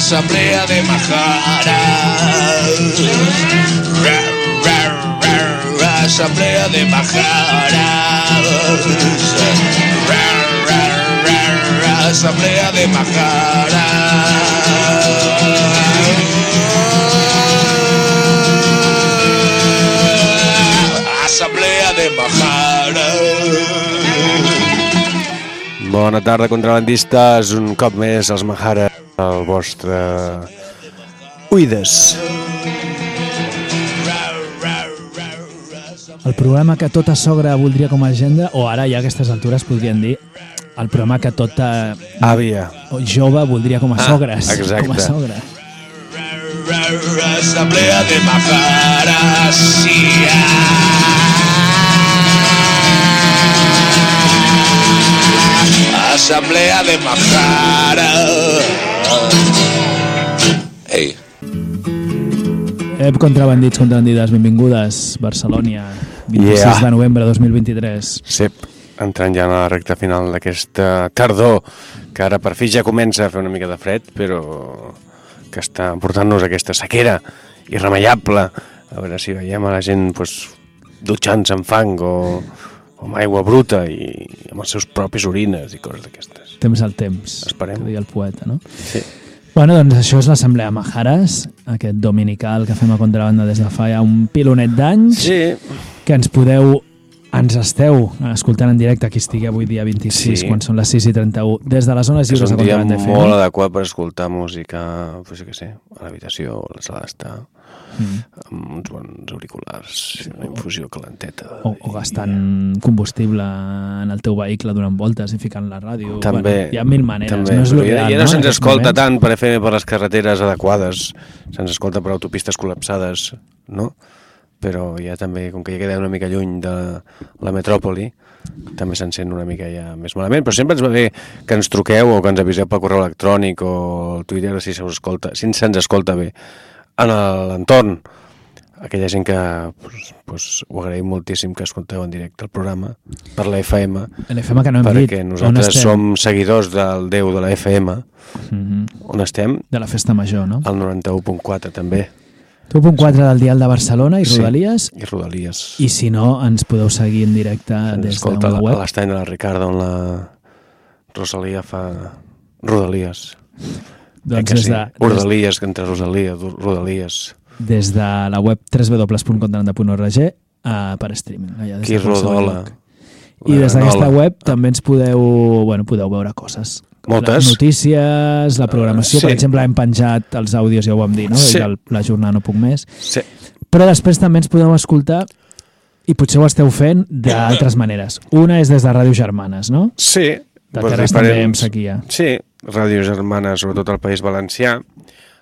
Asamblea de Majaras. Ra, ra, ra, Asamblea de Majaras. Ra, ra, ra, ra, Asamblea de Majaras. Asamblea de Majaras. Bona tarda, contrabandistes. Un cop més, els Mahara, el vostre... Uides. El programa que tota sogra voldria com a agenda, o ara ja a aquestes altures podrien dir el programa que tota Àvia. jove voldria com a Ah, sogres. exacte. Com a sogra. Asamblea de Majaras. sí, ah. Asamblea de Majaras. Ei, Ep, contrabandits, contrabandides, benvingudes. Barcelònia, 26 Yeah. de novembre de 2023. Sep, entrant ja en la recta final d'aquesta tardor, que ara per fi ja comença a fer una mica de fred, però que està portant-nos aquesta sequera irremeiable. A veure si veiem a la gent pues, dutxant-se amb fang o, o amb aigua bruta i amb els seus propis orines i coses d'aquestes. Temps al temps, Esperem. que deia el poeta, no? Sí. Bueno, doncs això és l'Assemblea Majares, aquest dominical que fem a contrabanda des de fa ja un pilonet d'anys, Sí, que ens podeu ens esteu escoltant en directe aquí estigui avui dia 26, Sí. quan són les 6 i 31, des de les zones és lliures de un dia contrabanda FM. molt adequat per escoltar música, pues, què sé, a l'habitació, a la sala d'estar, Mm. amb uns bons auriculars, una infusió calenteta. O, o gastant combustible en el teu vehicle durant voltes i ficant la ràdio. També, Bueno, hi ha mil maneres. també. No és però ja, ja no, se'ns En aquests escolta moments. tant per FM per les carreteres adequades, se'ns escolta per autopistes col·lapsades, no? Però ja també, com que ja queda una mica lluny de la metròpoli, també se'n sent una mica ja més malament, però sempre ens va bé que ens truqueu o que ens aviseu per correu electrònic o el Twitter si se us escolta, si se'ns escolta bé en l'entorn aquella gent que pues, pues, ho agraïm moltíssim que escolteu en directe el programa per la FM L'FM que no hem dit. perquè on nosaltres som seguidors del Déu de la FM Mhm. on estem De la festa major, no? al 91.4 també Tu punt 4 del dial de Barcelona i Sí. Rodalies. i Rodalies I si no, ens podeu seguir en directe Ens des escolta d'una la- a web. l'estany de la Ricarda on la Rosalia fa Rodalies Doncs Eh que des sí? de, des, Rodalies entre Rosalia Rodalies des de la web www.contrabanda.org uh, per streaming. Allà des qui de rodola. I des d'aquesta web també ens podeu, bueno, podeu veure coses. Moltes. Les notícies, la programació, Sí. per exemple, hem penjat els àudios, ja ho vam dir, no? Sí. Del, la jornada no puc més. sí. Però després també ens podeu escoltar i potser ho esteu fent d'altres maneres. Una és des de Ràdio Germanes, no? sí De terres també amb diferents- sequia. Sí, Ràdio Germana, sobretot al País Valencià,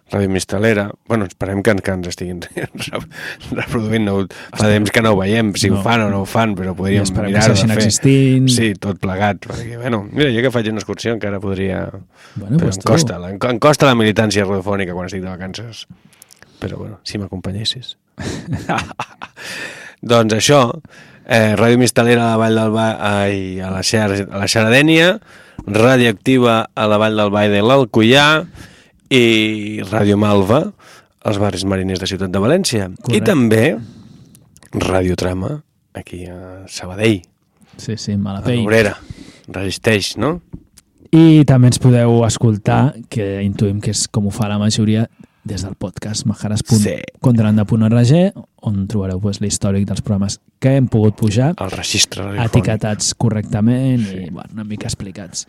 Ràdio Mistalera, bueno, esperem que, que ens estiguin reproduint, no, fa temps que no ho veiem, si No. ho fan o no ho fan, però podríem que mirar-ho de fer. existint. Sí, tot plegat, perquè, bueno, mira, jo que faig una excursió encara podria... Bueno, però pues em costa, la- em costa la militància radiofònica quan estic de vacances. Però bueno, si m'acompanyessis. doncs això, eh, Ràdio Mistalera a la Vall del Ba ai, a la, Xar a la Xaradènia, Radioactiva a la Vall del i de l'Alcoià i Ràdio Malva als barris mariners de Ciutat de València. I Correcte. també Ràdio Trama aquí a Sabadell, Sí, sí, a Malapell. l'Obrera. Resisteix, no? I també ens podeu escoltar, que intuïm que és com ho fa la majoria, des del podcast majares.contrabanda.org on trobareu pues, l'històric dels programes que hem pogut pujar, El registre etiquetats correctament i bueno, una mica explicats.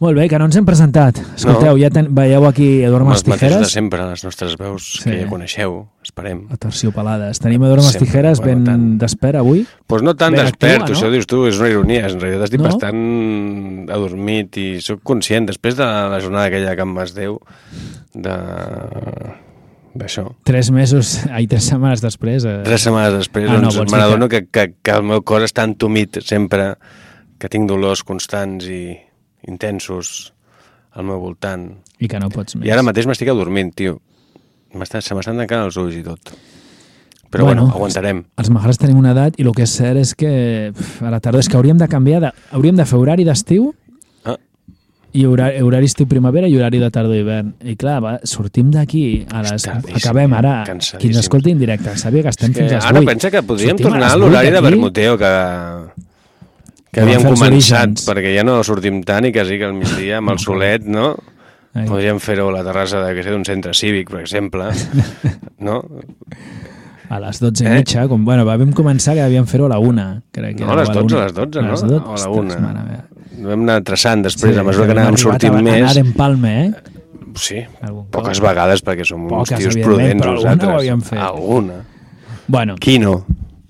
Molt bé, que no ens hem presentat. Escolteu, No. ja ten, veieu aquí Eduard Les de Mastijeres, sempre, les nostres veus Sí. que ja coneixeu, esperem. a Terciopelades. Tenim Eduard Mastijeres ben tant. despert avui. Pues no tant Ben despert, actua, no? això dius tu, és una ironia. En realitat estic No? bastant adormit i sóc conscient, després de la jornada aquella que em vas Déu, de d'això. Tres mesos, ai, tres setmanes després. Eh, Tres setmanes després Ah, no, doncs, dir n'adono que, que, que el meu cos està entumit sempre, que tinc dolors constants i intensos al meu voltant. I que no pots més. I ara mateix m'estic adormint, tio. Se m'estan tancant els ulls i tot. Però bueno, Bueno, aguantarem. Els Majares tenim una edat i el que és cert és que pf, a la tardor és que hauríem de canviar, de, hauríem de fer horari d'estiu Ah. i horari, horari estiu primavera i horari de tardor i hivern. I clar, va, sortim d'aquí a les... Acabem ara, qui ens escolti en directe, sàpiga que estem Que fins a les ara 8. pensa que podríem Sortim tornar a l'horari de. Bermuteo que, que havíem començat, orígens. perquè ja no sortim tant i quasi que al migdia amb el solet, no? Ai. Podríem fer-ho a la terrassa de, que sé, d'un centre cívic, per exemple, no? A les 12 i Eh? mitja, com, bueno, vam començar que devíem fer-ho a la 1, crec que No, a les o 12, una. a les 12, no? A les 12, O a la ostres, una. mare meva. Vam anar traçant després, a mesura que anàvem sortint a, més. Anar en palme, eh? Sí, Algun cop. poques vegades, perquè som uns Poques, tios evidentment, prudents però alguna nosaltres. ho havíem fet. Alguna. Bueno, Qui no?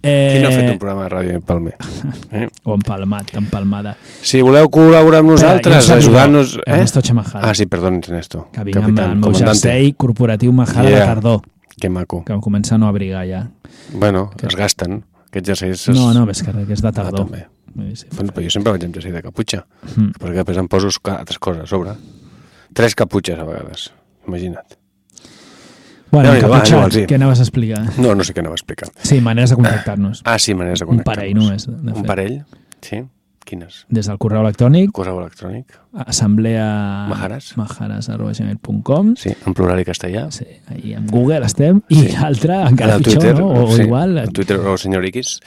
Eh, Qui no ha fet un programa de ràdio Palmer? Eh? o empalmat, empalmada. Si voleu col·laborar amb nosaltres, ajudant-nos... saludo Ernesto Chamajada. Ah, sí, perdó, Ernesto. Que vinc amb el meu jersei corporatiu Majada Yeah. de tardor, Que maco. que em comença a no abrigar ja. Bueno, es gasten. Aquests jerseis... Es... No, no, més que que és de Ah, tardor. també. Sí, sí. Doncs, però jo sempre vaig amb jersei de caputxa, Mm. perquè després em poso altres coses a sobre. Tres caputxes a vegades, imagina't. Bueno, va, caputxat, igual, sí. què anaves a explicar? No, no sé què anava a explicar. Sí, maneres de contactar-nos. Ah, sí, maneres de Un connectar parell només, de Un fet. parell? Sí? Quines? Des del correu electrònic, Correu electrònic? assemblea... Majares. majares.gmail.com Sí, en plural i castellà. Sí, ahí en Google estem, i Sí. l'altre encara En pitjor, Twitter, no? O, sí, igual... En Twitter, o senyor X,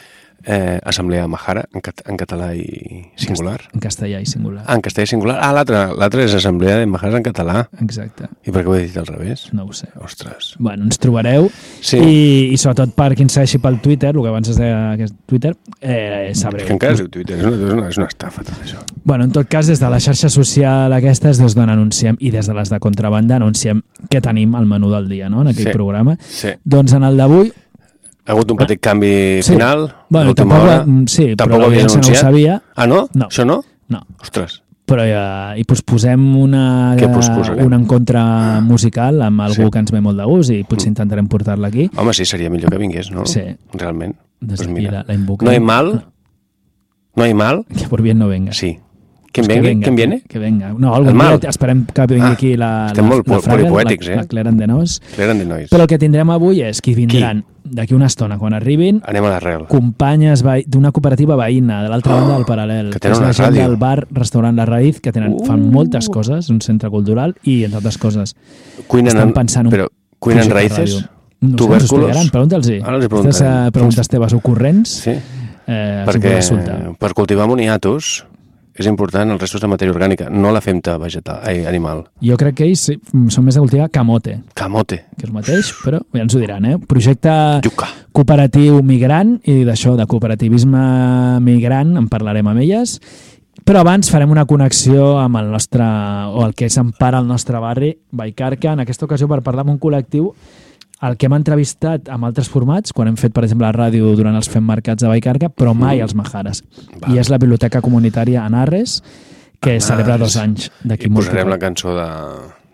eh, Assemblea Majara, en, cat en català i singular. En castellà i singular. Ah, en castellà i singular. Ah, l'altre és Assemblea de Majares en català. Exacte, I per què ho he dit al revés? no ho sé. Ostres. Bueno, ens trobareu Sí. i, i sobretot per qui ens segueixi pel Twitter, el que abans es deia que és Twitter, eh, sabreu. És que encara es diu Twitter, és una, és una, és una estafa tot això. Bueno, en tot cas, des de la xarxa social aquesta és des d'on anunciem, i des de les de contrabanda anunciem què tenim al menú del dia, no?, en aquell Sí. programa. Sí. Doncs en el d'avui, Ha hagut un petit canvi Sí. final, bueno, tampoc, hora. mm, sí, Tampoc però l'audiència no ho sabia. Ah, no? No. Això no? No, Ostres. però ja, i posposem una, un encontre musical amb algú Sí. que ens ve molt de gust i potser intentarem portar-la aquí. Home, sí, seria millor que vingués, no? Sí. Realment. Des Pues mira, la, la invoquem. no hay mal, no hay mal, Que por bien no venga. sí. ¿Quién, Pues que venga? ¿Quién viene? Que venga. No, algun dia esperem que vingui Ah, aquí la, la, molt la po- Fraga, la, eh? la Claire Andenós. Eren de nois. Però el que tindrem avui és qui vindran d'aquí una estona, quan arribin, Anem a l'arrel. companyes d'una cooperativa veïna, de l'altra banda del Paral·lel. Oh, que tenen és la gent ràdio. del bar, restaurant La Raïz, que tenen, Uh. fan moltes coses, un centre cultural, i, entre altres coses, Cuinen estan en, pensant un però cuinen raïces? No sé, ens ho tubèrculos? explicaran, pregunta'ls. Ara els hi Aquestes preguntarem. preguntes teves ocorrents, Sí, eh, perquè per cultivar moniatos és important els restos de matèria orgànica, no la femta vegetal, ai, animal. Jo crec que ells sí, són més de cultivar camote, Camote, que és el mateix, però ja ens ho diran, eh? Projecte yuca. cooperatiu migrant, i d'això, de cooperativisme migrant, en parlarem amb elles, però abans farem una connexió amb el nostre, o el que s'empara al nostre barri, Baicarca, en aquesta ocasió per parlar amb un col·lectiu el que hem entrevistat amb altres formats, quan hem fet, per exemple, la ràdio durant els Fem Mercats de Baicarca, però mai als Majares. Val. I és la Biblioteca Comunitària Anarres, que Anarres. celebra dos anys d'aquí I molt posarem la cançó de,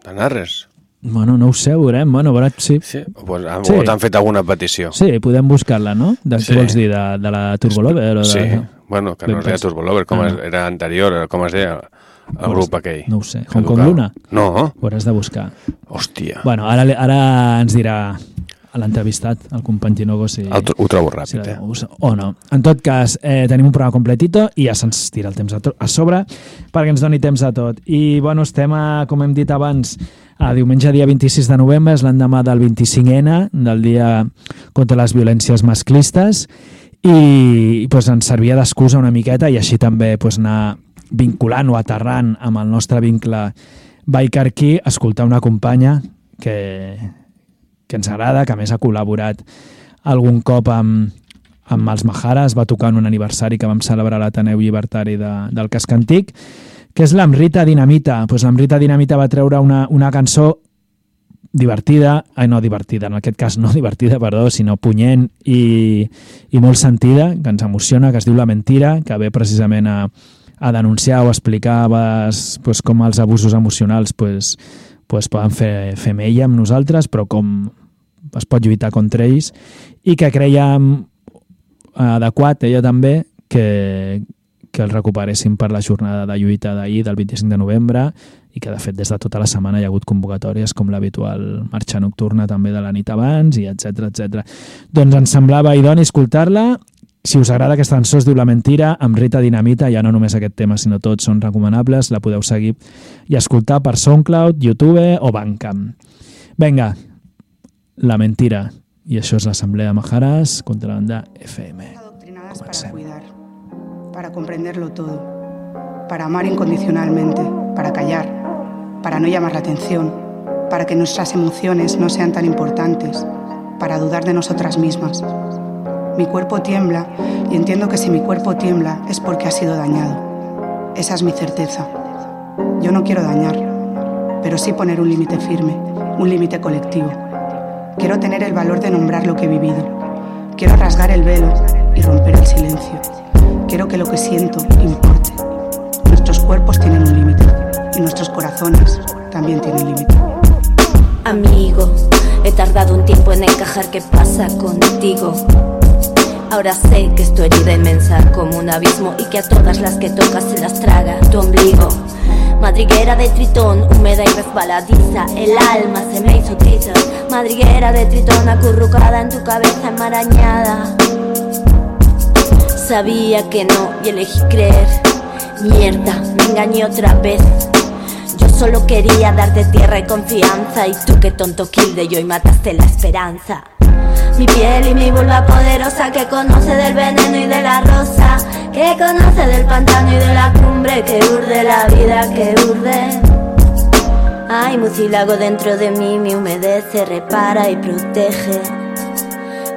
de Narres. Bueno, no ho sé, ho veurem. Bueno, veurem, sí. Sí? O, pues, ah, Sí. o t'han fet alguna petició? Sí, podem buscar-la, no? De què Sí. vols dir? De, de la Turbolover? O de... Sí, bueno, que no es deia pens- Turbo Lover, com Ah, no. era anterior, com es deia el grup aquell. no ho sé. Hong Kong. Luna? No, Ho hauràs de buscar. hòstia. Bueno, ara, ara ens dirà a l'entrevistat, el company Tinogo, si, El, ho trobo si ràpid, la eh? o no. En tot cas, eh, tenim un programa completito i ja se'ns tira el temps a, a sobre perquè ens doni temps a tot. I, bueno, estem, a, com hem dit abans, a diumenge dia 26 de novembre, és l'endemà del 25N, del dia contra les violències masclistes, i pues, ens servia d'excusa una miqueta i així també pues, anar vinculant o aterrant amb el nostre vincle baicarquí, escoltar una companya que, que ens agrada, que més ha col·laborat algun cop amb, amb els Majares, va tocar en un aniversari que vam celebrar a l'Ateneu Llibertari de, del Casc Antic, que és l'Amrita Dinamita. Pues L'Amrita Dinamita va treure una, una cançó divertida, ai no divertida, en aquest cas no divertida, perdó, sinó punyent i, i molt sentida, que ens emociona, que es diu La Mentira, que ve precisament a, a denunciar o explicar pues, com els abusos emocionals pues, pues, poden fer, fer mella amb nosaltres, però com es pot lluitar contra ells, i que creiem adequat, ella també, que, que el recuperéssim per la jornada de lluita d'ahir, del 25 de novembre, i que de fet des de tota la setmana hi ha hagut convocatòries com l'habitual marxa nocturna també de la nit abans i etc etc. Doncs ens semblava idoni escoltar-la si us agrada aquesta cançó es diu La Mentira, amb Rita Dinamita, ja no només aquest tema, sinó tots són recomanables, la podeu seguir i escoltar per SoundCloud, YouTube o Bandcamp. Venga, La Mentira. I això és l'Assemblea Majaras contra la banda FM. Adoctrinadas para Comencem. cuidar, para comprenderlo todo, para amar incondicionalmente, para callar, para no llamar la atención, para que nuestras emociones no sean tan importantes, para dudar de nosotras mismas. Mi cuerpo tiembla y entiendo que si mi cuerpo tiembla es porque ha sido dañado. Esa es mi certeza. Yo no quiero dañar, pero sí poner un límite firme, un límite colectivo. Quiero tener el valor de nombrar lo que he vivido. Quiero rasgar el velo y romper el silencio. Quiero que lo que siento importe. Nuestros cuerpos tienen un límite y nuestros corazones también tienen límite. Amigo, he tardado un tiempo en encajar qué pasa contigo. Ahora sé que es tu herida inmensa como un abismo y que a todas las que tocas se las traga tu ombligo. Madriguera de tritón, húmeda y resbaladiza, el alma se me hizo tiza. Madriguera de tritón acurrucada en tu cabeza enmarañada. Sabía que no y elegí creer. Mierda, me engañé otra vez. Yo solo quería darte tierra y confianza y tú que tonto kill de yo y mataste la esperanza. Mi piel y mi vulva poderosa que conoce del veneno y de la rosa, que conoce del pantano y de la cumbre, que urde la vida, que urde. Hay mucílago dentro de mí, me humedece, repara y protege.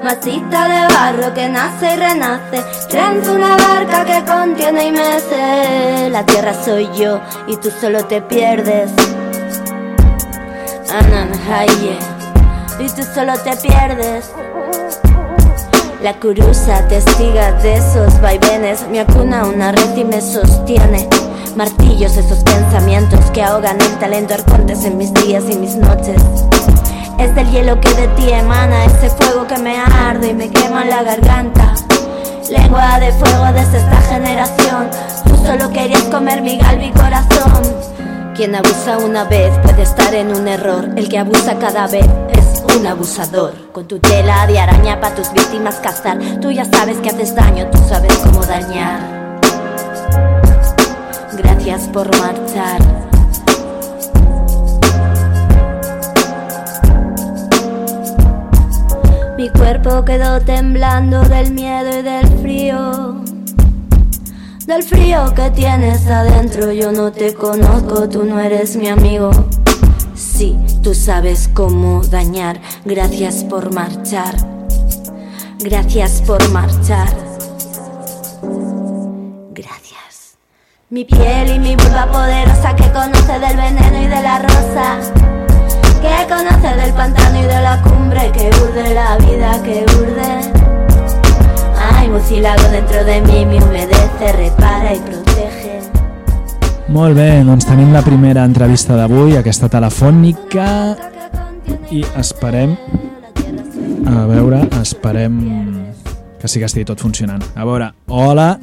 Masita de barro que nace y renace, trenza una barca que contiene y mece. La tierra soy yo y tú solo te pierdes. Ananhaye, y tú solo te pierdes. La curusa, testiga de esos vaivenes, me acuna una red y me sostiene. Martillos, esos pensamientos que ahogan el talento arcontes en mis días y mis noches. Es del hielo que de ti emana, ese fuego que me arde y me quema la garganta. Lengua de fuego desde esta generación, tú solo querías comer mi galvi corazón. Quien abusa una vez puede estar en un error, el que abusa cada vez un abusador. Con tu tela de araña para tus víctimas cazar, tú ya sabes que haces daño, tú sabes cómo dañar. Gracias por marchar. Mi cuerpo quedó temblando del miedo y del frío. Del frío que tienes adentro, yo no te conozco, tú no eres mi amigo. Sí, tú sabes cómo dañar. Gracias por marchar. Gracias por marchar. Gracias. Mi piel y mi vulva poderosa que conoce del veneno y de la rosa. Que conoce del pantano y de la cumbre. Que urde la vida, que urde. Hay mucílago dentro de mí, me humedece, repara y protege. Molt bé, doncs tenim la primera entrevista d'avui, aquesta telefònica, i esperem, a veure, esperem que sí que estigui tot funcionant. A veure, hola.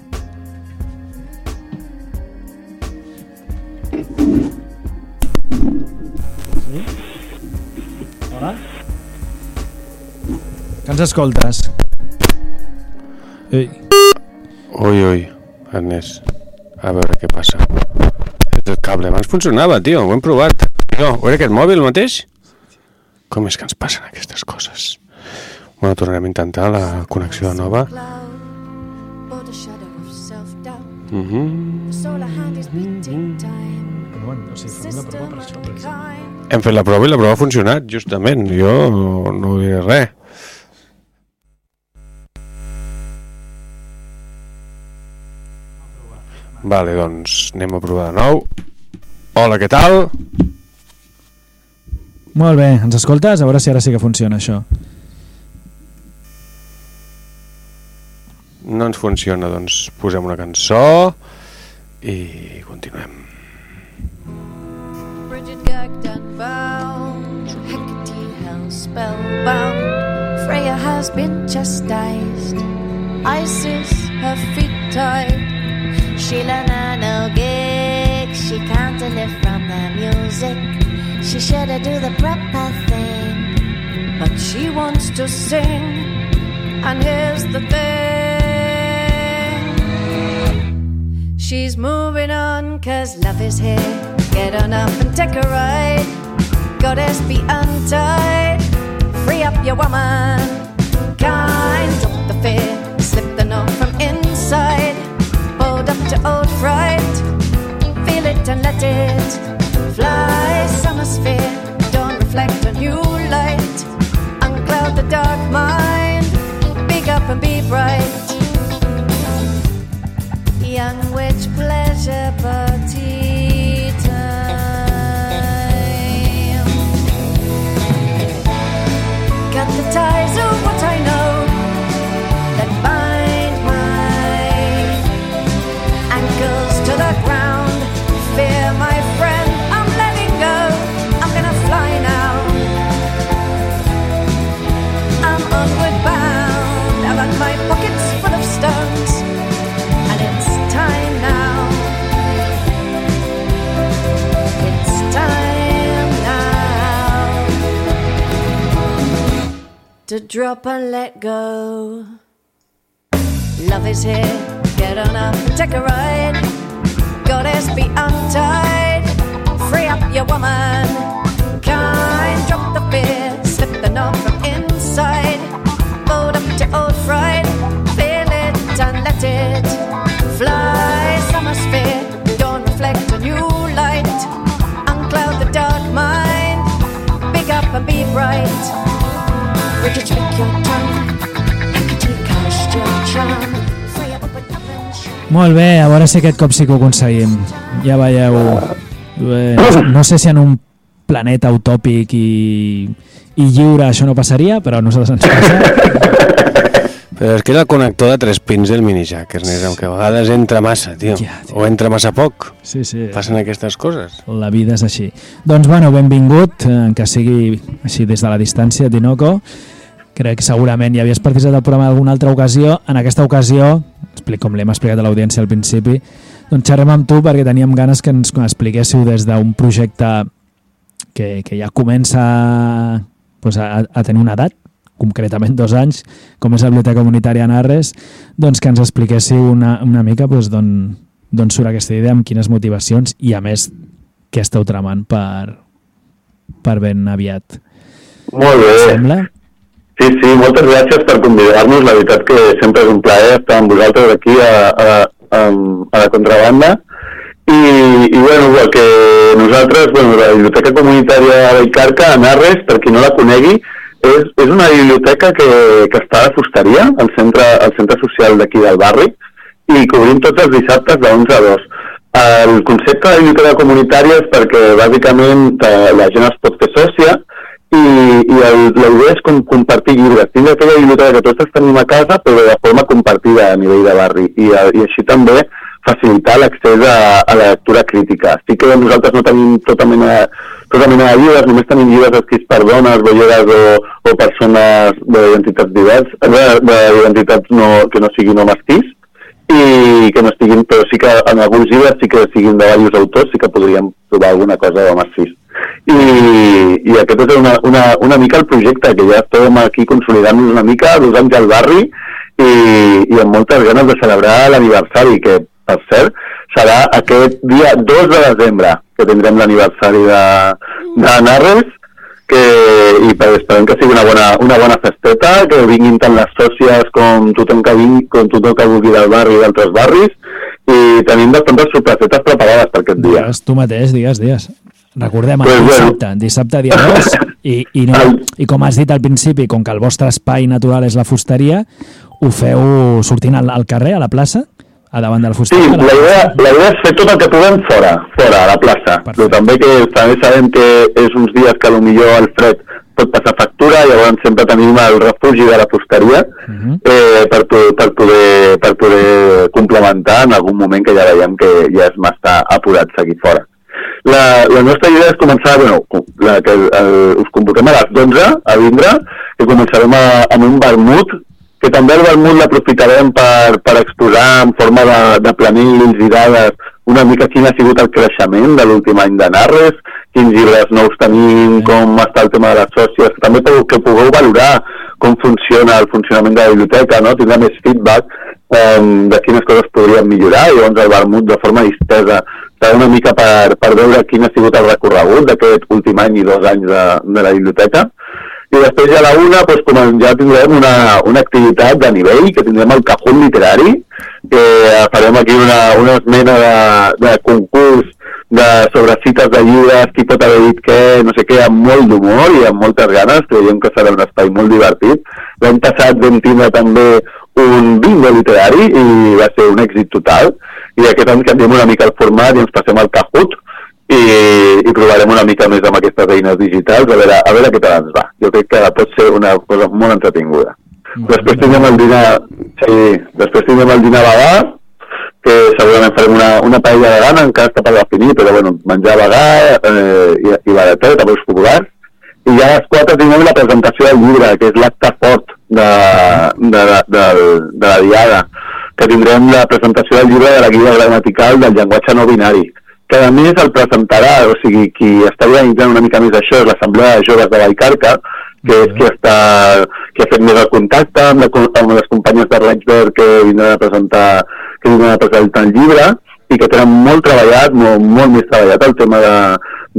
Sí? Hola? Que ens escoltes? Ei, Ui, ui, Ernest. A veure què passa. El cable. Abans funcionava, tio. Ho hem provat. No, ho era aquest mòbil mateix? Com és que ens passen aquestes coses? Bueno, tornarem a intentar la connexió nova. Mm -hmm. però bueno, o sigui, fem la prova per això. Per Hem fet la prova i la prova ha funcionat, justament. Jo no, no diré res. Vale, doncs anem a provar de nou. Hola, què tal? Molt bé, ens escoltes? A veure si ara sí que funciona això. No ens funciona, doncs posem una cançó i continuem. Bridget gagged and bound, Hecate held spellbound. Freya has been chastised, Isis her feet tied. She learned her no gig. She can't live from the music. She should do the proper thing. But she wants to sing. And here's the thing. She's moving on cause love is here. Get on up and take a ride. Goddess be untied. Free up your woman. Kind of the fear. And let it fly. Summer sphere. Don't reflect a new light. Uncloud the dark mind. Big up and be bright. Young witch pleasure party. Cut the ties of what I know to drop and let go. Love is here, get on up, and take a ride. Goddess be untied, free up your woman. Kind, drop the fear, slip the knot from inside. Fold up to old fright, feel it and let it fly. Summer sphere, don't reflect a new light. Uncloud the dark mind, big up and be bright. Molt bé, a veure si aquest cop sí que ho aconseguim. Ja veieu... Eh, no, sé si en un planeta utòpic i, i lliure això no passaria, però a nosaltres ens passa. Però és que és el connector de tres pins del mini jack, Ernest, que a vegades entra massa, tio. Ja, tio. O entra massa poc. Sí, sí. Passen aquestes coses. La vida és així. Doncs bueno, benvingut, eh, que sigui així des de la distància, Tinoco. Crec que segurament ja havies participat del programa d'alguna altra ocasió. En aquesta ocasió, com l'hem explicat a l'audiència al principi, doncs xerrem amb tu perquè teníem ganes que ens expliquéssiu des d'un projecte que, que ja comença pues, a, a tenir una edat, concretament dos anys, com és la Biblioteca Comunitària Narres, doncs que ens expliquéssiu una, una mica pues, d'on d'on surt aquesta idea, amb quines motivacions i a més què esteu tramant per, per ben aviat. Molt bé. Sembla? Sí, sí, moltes gràcies per convidar-nos. La veritat que sempre és un plaer estar amb vosaltres aquí a, a, a, a la contrabanda. I, i bueno, el que nosaltres, bueno, la Biblioteca Comunitària d'Icarca, a Narres, per qui no la conegui, és, és una biblioteca que, que està a Fusteria, al centre, al centre social d'aquí del barri, i que obrim tots els dissabtes de 11 a 2. El concepte de biblioteca comunitària és perquè bàsicament eh, la gent es pot fer sòcia i, i el, la idea és com compartir llibres. Tinc aquella biblioteca que tots tenim a casa però de forma compartida a nivell de barri i, eh, i així també facilitar l'accés a, a la lectura crítica. Sí que nosaltres no tenim tota mena, tota mena de llibres, només tenim llibres escrits per dones, bolleres o, o persones d'identitats diverses, d'identitats no, que no siguin no mestís, i que no estiguin, però sí que en alguns llibres sí que siguin de diversos autors, sí que podríem trobar alguna cosa de mestís. I, i aquest és una, una, una mica el projecte, que ja estem aquí consolidant-nos una mica, dos anys al barri, i, i amb moltes ganes de celebrar l'aniversari, que, per cert, serà aquest dia 2 de desembre, que tindrem l'aniversari de, de Narres, que, i per, esperem que sigui una bona, una bona festeta, que vinguin tant les sòcies com tothom que vingui, com tothom que vulgui del barri i d'altres barris, i tenim bastantes sorpresetes preparades per aquest dia. Digues tu mateix, digues, digues. Recordem, Pues el bueno. dissabte, dissabte dia 2, i, i, no, i com has dit al principi, com que el vostre espai natural és la fusteria, ho feu sortint al, al carrer, a la plaça, a davant de la Sí, la idea, la idea és fer tot el que puguem fora, fora, a la plaça. Perfecte. Però també que també sabem que és uns dies que millor el fred pot passar factura, llavors sempre tenim el refugi de la fusteria Mhm. eh, per, per, poder, per poder complementar en algun moment que ja veiem que ja és massa apurat seguir fora. La, la nostra idea és començar, bueno, la, que el, us convoquem a les 11 a vindre, que començarem a, amb un vermut, que també el vermut l'aprofitarem per, per exposar en forma de, de planills i dades una mica quin ha sigut el creixement de l'últim any de Narres, quins llibres nous tenim, com està el tema de les sòcies, també que, que pugueu valorar com funciona el funcionament de la biblioteca, no? tindrà més feedback um, de quines coses podríem millorar, i llavors el vermut de forma distesa serà una mica per, per veure quin ha sigut el recorregut d'aquest últim any i dos anys de, de la biblioteca, i després ja a la una doncs, com ja tindrem una, una activitat de nivell, que tindrem el Cajón Literari, que farem aquí una, una esmena de, de concurs de, sobre cites de llibres, qui pot haver dit què, no sé què, amb molt d'humor i amb moltes ganes, creiem que serà un espai molt divertit. L'any passat vam tindre també un bingo literari i va ser un èxit total, i aquest any canviem una mica el format i ens passem al Kahoot, i, i provarem una mica més amb aquestes eines digitals a veure, a veure què tal ens va. Jo crec que pot ser una cosa molt entretinguda. Molt després tindrem el dinar, sí, després tindrem el dinar vegà, que segurament farem una, una paella de gana, encara està per definir, però bueno, menjar vegà eh, i, i baratet, a vols populars. I ja a les 4 tindrem la presentació del llibre, que és l'acte fort de, de, de, de, de la diada, que tindrem la presentació del llibre de la guia gramatical del llenguatge no binari que a més el presentarà, o sigui, qui està organitzant una mica més això és l'Assemblea de Joves de Vallcarca, que és qui, està, qui ha fet més el contacte amb, la, amb les companyes de Reichberg que vindran a presentar, que vindran a presentar el llibre i que tenen molt treballat, molt, molt més treballat el tema de,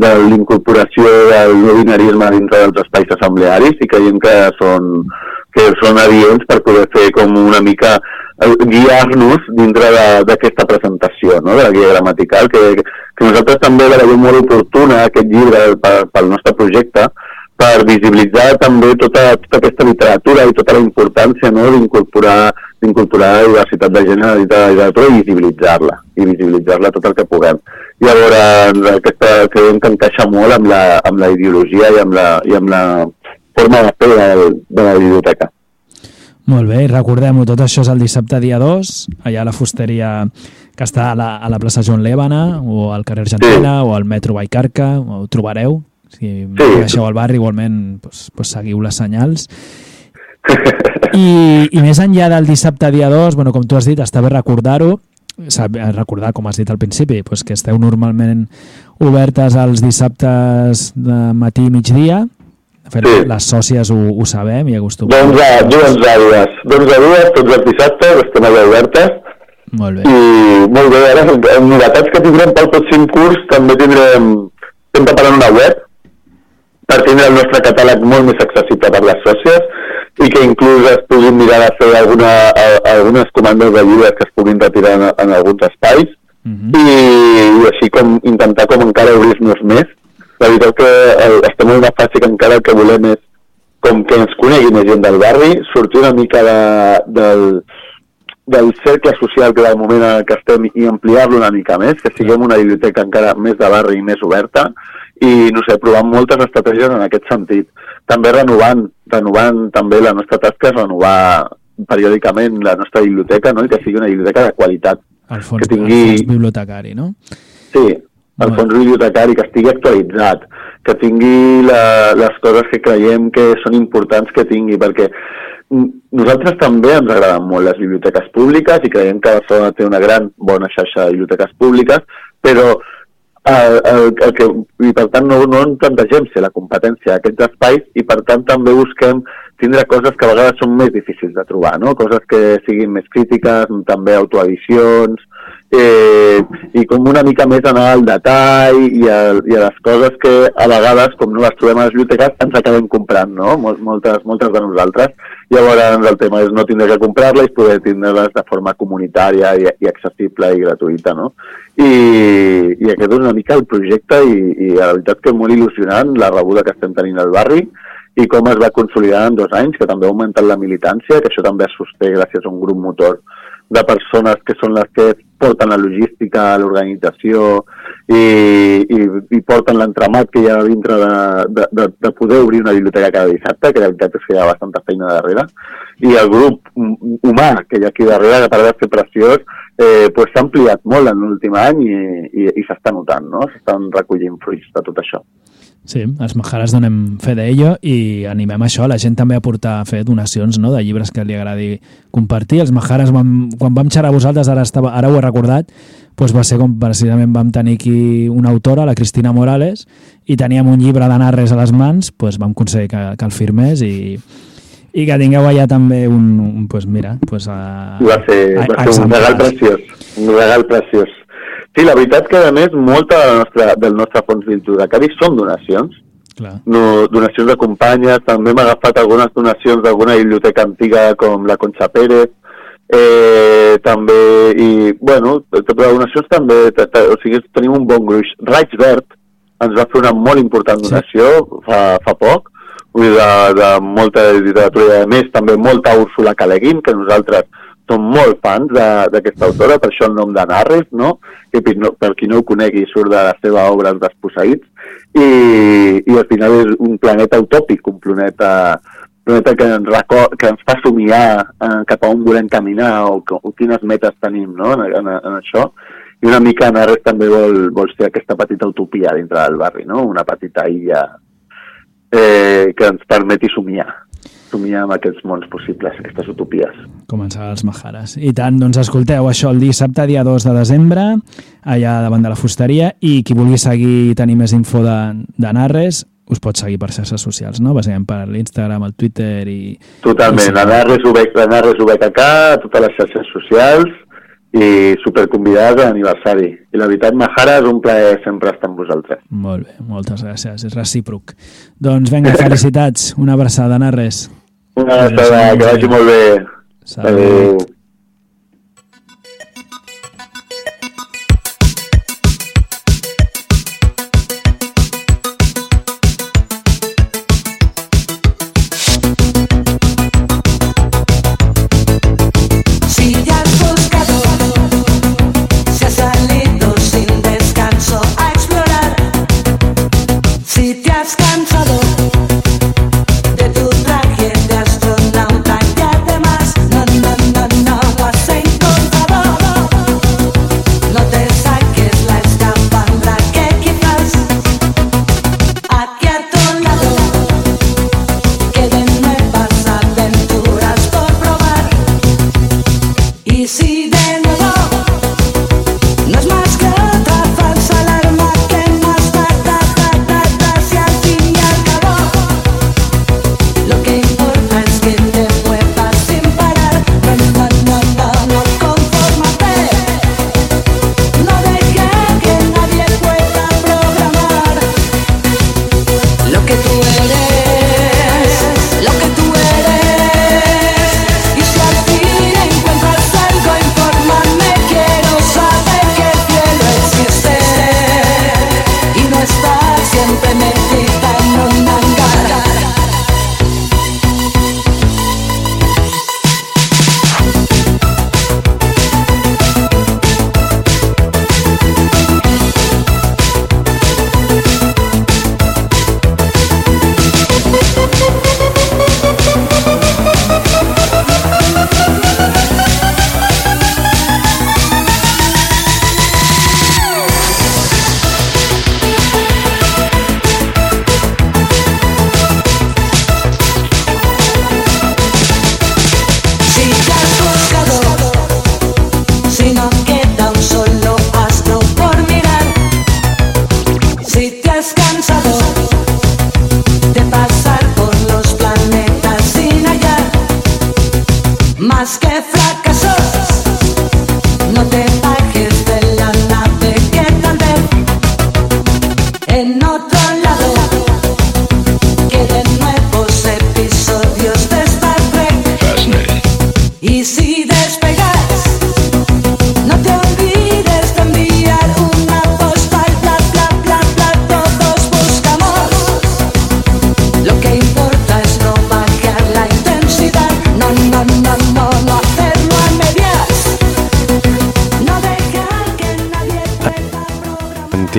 de l'incorporació del webinarisme dintre dels espais assemblearis i creiem que són, que són adients per poder fer com una mica guiar-nos dintre d'aquesta presentació, no? de la guia gramatical, que, que nosaltres també veiem molt oportuna, aquest llibre, pel nostre projecte, per visibilitzar també tota, tota aquesta literatura i tota la importància no? d'incorporar d'incorporar la diversitat de gènere a la literatura i visibilitzar-la, i visibilitzar-la tot el que puguem. Llavors, aquesta creiem que encaixa molt amb la, amb la ideologia i amb la, i amb la forma de fer de, de la biblioteca. Molt bé, recordem-ho, tot això és el dissabte dia 2, allà a la fusteria que està a la, a la plaça Joan Lébana, o al carrer Argentina, sí. o al metro Baicarca, ho trobareu. Si sí. deixeu al barri, igualment, pues, pues seguiu les senyals. I, I més enllà del dissabte dia 2, bueno, com tu has dit, està bé recordar-ho, recordar, com has dit al principi, pues que esteu normalment obertes els dissabtes de matí i migdia, fet, sí. les sòcies ho, ho sabem i acostumem. Doncs a dues àrees. Doncs a dues, tots els dissabtes, estem allà obertes. Molt bé. I molt bé, ara, en novetats que tindrem pel pròxim curs, també tindrem, estem preparant una web per tindre el nostre catàleg molt més accessible per les sòcies i que inclús es puguin mirar a fer alguna, a, algunes comandes de llibres que es puguin retirar en, en alguns espais uh mhm. -huh. i, i així com intentar com encara obrir-nos més la veritat que eh, estem en una fase que encara el que volem és com que ens conegui més gent del barri, sortir una mica de, del, del cercle social que del moment en què estem i ampliar-lo una mica més, que siguem una biblioteca encara més de barri i més oberta i, no sé, provant moltes estratègies en aquest sentit. També renovant, renovant també la nostra tasca és renovar periòdicament la nostra biblioteca no? i que sigui una biblioteca de qualitat. El fons, que tingui... el fons bibliotecari, no? Sí, el fons bibliotecari, que estigui actualitzat, que tingui la, les coses que creiem que són importants que tingui, perquè nosaltres també ens agraden molt les biblioteques públiques i creiem que Barcelona té una gran bona xarxa de biblioteques públiques, però el, el, el que, i per tant no, no en plantegem ser la competència d'aquests espais i per tant també busquem tindre coses que a vegades són més difícils de trobar, no? coses que siguin més crítiques, també autoedicions, eh, i com una mica més anar al detall i a, i a les coses que a vegades, com no les trobem a les biblioteques, ens acabem comprant, no? Moltes, moltes de nosaltres. Llavors el tema és no tindre que comprar-les i poder tindre-les de forma comunitària i, i accessible i gratuïta, no? I, i aquest és una mica el projecte i, i la veritat que és molt il·lusionant la rebuda que estem tenint al barri i com es va consolidar en dos anys, que també ha augmentat la militància, que això també es sosté gràcies a un grup motor de persones que són les que porten la logística, l'organització i, i, i porten l'entramat que hi ha dintre de, de, de, de poder obrir una biblioteca cada dissabte, que la veritat és que hi ha bastanta feina darrere, i el grup humà que hi ha aquí darrere, que per haver fer preciós, eh, pues s'ha ampliat molt en l'últim any i, i, i s'està notant, no? S'estan recollint fruits de tot això. Sí, els Majares donem fe d'ello i animem això, la gent també a portar a fer donacions no? de llibres que li agradi compartir. Els Majares, vam, quan vam xerrar a vosaltres, ara, estava, ara ho he recordat, doncs va ser com precisament vam tenir aquí una autora, la Cristina Morales, i teníem un llibre de narres a les mans, doncs vam aconseguir que, que el firmés i, i que tingueu allà també un, un pues mira, pues a, Va ser, a- va ser un regal preciós, un regal preciós. Sí, la veritat que a més molta de la nostra, del nostre fons bibliotecari són donacions, Clar. no, donacions de companyes, també hem agafat algunes donacions d'alguna biblioteca antiga com la Concha Pérez, eh, també, i, bueno, les donacions també, o sigui, tenim un bon gruix. Raig Verd ens va fer una molt important Sí. donació fa, fa poc, de, de molta literatura i a més també molta Úrsula Caleguin, que nosaltres som molt fans d'aquesta autora, per això el nom de Narres, no? que per, no, per qui no ho conegui surt de la seva obra Els desposseïts, i, i al final és un planeta utòpic, un planeta, planeta que, ens record, que ens fa somiar eh, cap a on volem caminar o, o quines metes tenim no? en, en, en això. I una mica Narres també vol, vol ser aquesta petita utopia dintre del barri, no? una petita illa eh, que ens permeti somiar, somiar amb aquests mons possibles, aquestes utopies. Començar els Majares. I tant, doncs escolteu això el dissabte, dia 2 de desembre, allà davant de la fusteria, i qui vulgui seguir i tenir més info de, de Narres, us pot seguir per xarxes socials, no? Bàsicament per l'Instagram, el Twitter i... Totalment, la Narres veig, la Narres veig acá, a totes les xarxes socials, i superconvidats a l'aniversari. I la veritat, Mahara, és un plaer sempre estar amb vosaltres. Molt bé, moltes gràcies, és recíproc. Doncs vinga, felicitats, una abraçada, Narres. Una que vagi molt bé. Salut. Adéu.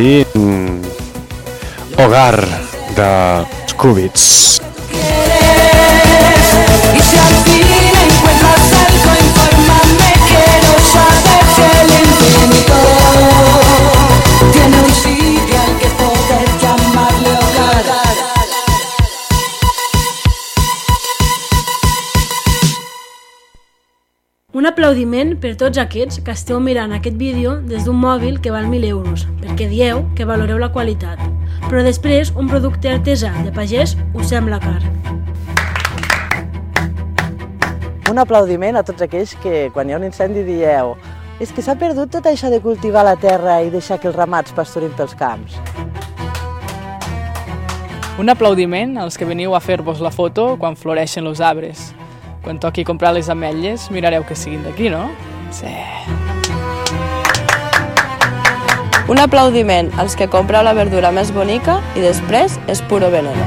Sentir mm, Hogar de Scubits. Aplaudiment per tots aquests que esteu mirant aquest vídeo des d'un mòbil que val 1.000 euros, perquè dieu que valoreu la qualitat. Però després un producte artesà de pagès us sembla car. Un aplaudiment a tots aquells que, quan hi ha un incendi, dieu és que s'ha perdut tot això de cultivar la terra i deixar que els ramats pasturin pels camps. Un aplaudiment als que veniu a fer-vos la foto quan floreixen els arbres. Quan toqui comprar les ametlles, mirareu que siguin d'aquí, no? Sí. Un aplaudiment als que compreu la verdura més bonica i després és puro veneno.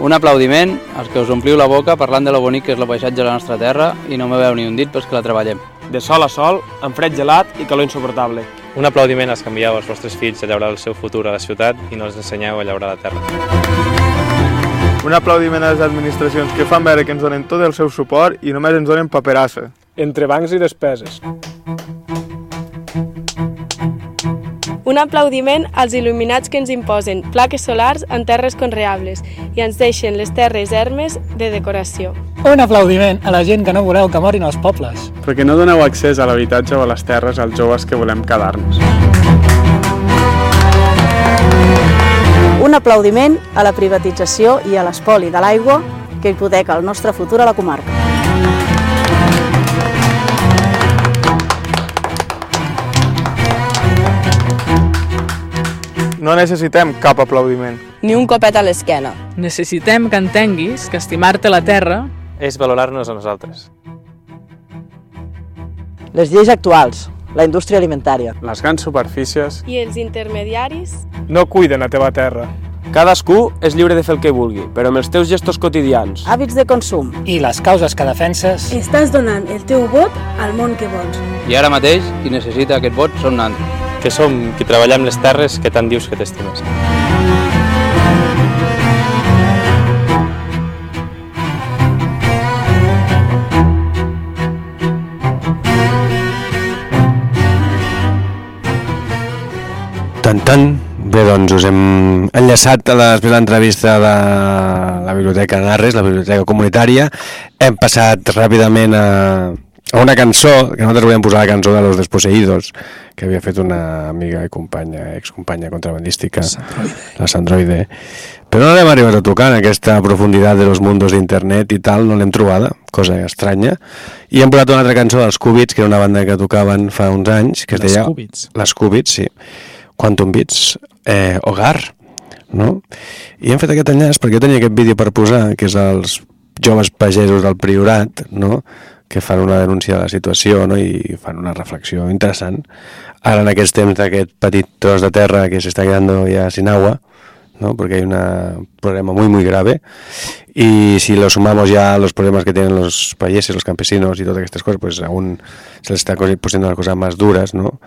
Un aplaudiment als que us ompliu la boca parlant de lo bonic que és el paisatge de la nostra terra i no moveu ni un dit pels que la treballem. De sol a sol, amb fred gelat i calor insuportable. Un aplaudiment als que envieu els vostres fills a llaurar el seu futur a la ciutat i no els ensenyeu a llaurar la terra. Un aplaudiment a les administracions que fan veure que ens donen tot el seu suport i només ens donen paperassa. Entre bancs i despeses. Un aplaudiment als il·luminats que ens imposen plaques solars en terres conreables i ens deixen les terres ermes de decoració. Un aplaudiment a la gent que no voleu que morin els pobles. Perquè no doneu accés a l'habitatge o a les terres als joves que volem quedar-nos. Un aplaudiment a la privatització i a l'espoli de l'aigua que hipoteca el nostre futur a la comarca. No necessitem cap aplaudiment. Ni un copet a l'esquena. Necessitem que entenguis que estimar-te la terra És valorar-nos a nosaltres. Les lleis actuals, la indústria alimentària, Les grans superfícies I els intermediaris? no cuiden la teva terra. Cadascú és lliure de fer el que vulgui, però amb els teus gestos quotidians. hàbits de consum, I les causes que defenses... Estàs donant el teu vot al món que vols. I ara mateix, qui necessita aquest vot són nandros. Que som qui treballem les terres que tant dius que t'estimes. Tan, tan. Bé, doncs us hem enllaçat a la- després de l'entrevista de la Biblioteca Narres, la Biblioteca Comunitària. Hem passat ràpidament a, a una cançó, que nosaltres volíem posar la cançó de Los Desposeídos, que havia fet una amiga i companya, excompanya contrabandística, la Sandroide. Però no l'hem arribat a tocar en aquesta profunditat de los mundos d'internet i tal, no l'hem trobada, cosa estranya. I hem posat una altra cançó dels Cúbits, que era una banda que tocaven fa uns anys, que es Les deia... Cúbits. Les Cúbits, sí. Quantum Beats, eh, Hogar, no? I hem fet aquest enllaç perquè jo tenia aquest vídeo per posar, que és els joves pagesos del Priorat, no?, que fan una denúncia de la situació no? i fan una reflexió interessant. Ara en aquests temps d'aquest petit tros de terra que s'està quedando ya sin agua, ¿no? porque hay un problema muy muy grave y si lo sumamos ya a los problemas que tienen los payeses, los campesinos y todas estas cosas, pues aún se les està poniendo las cosas más duras, ¿no?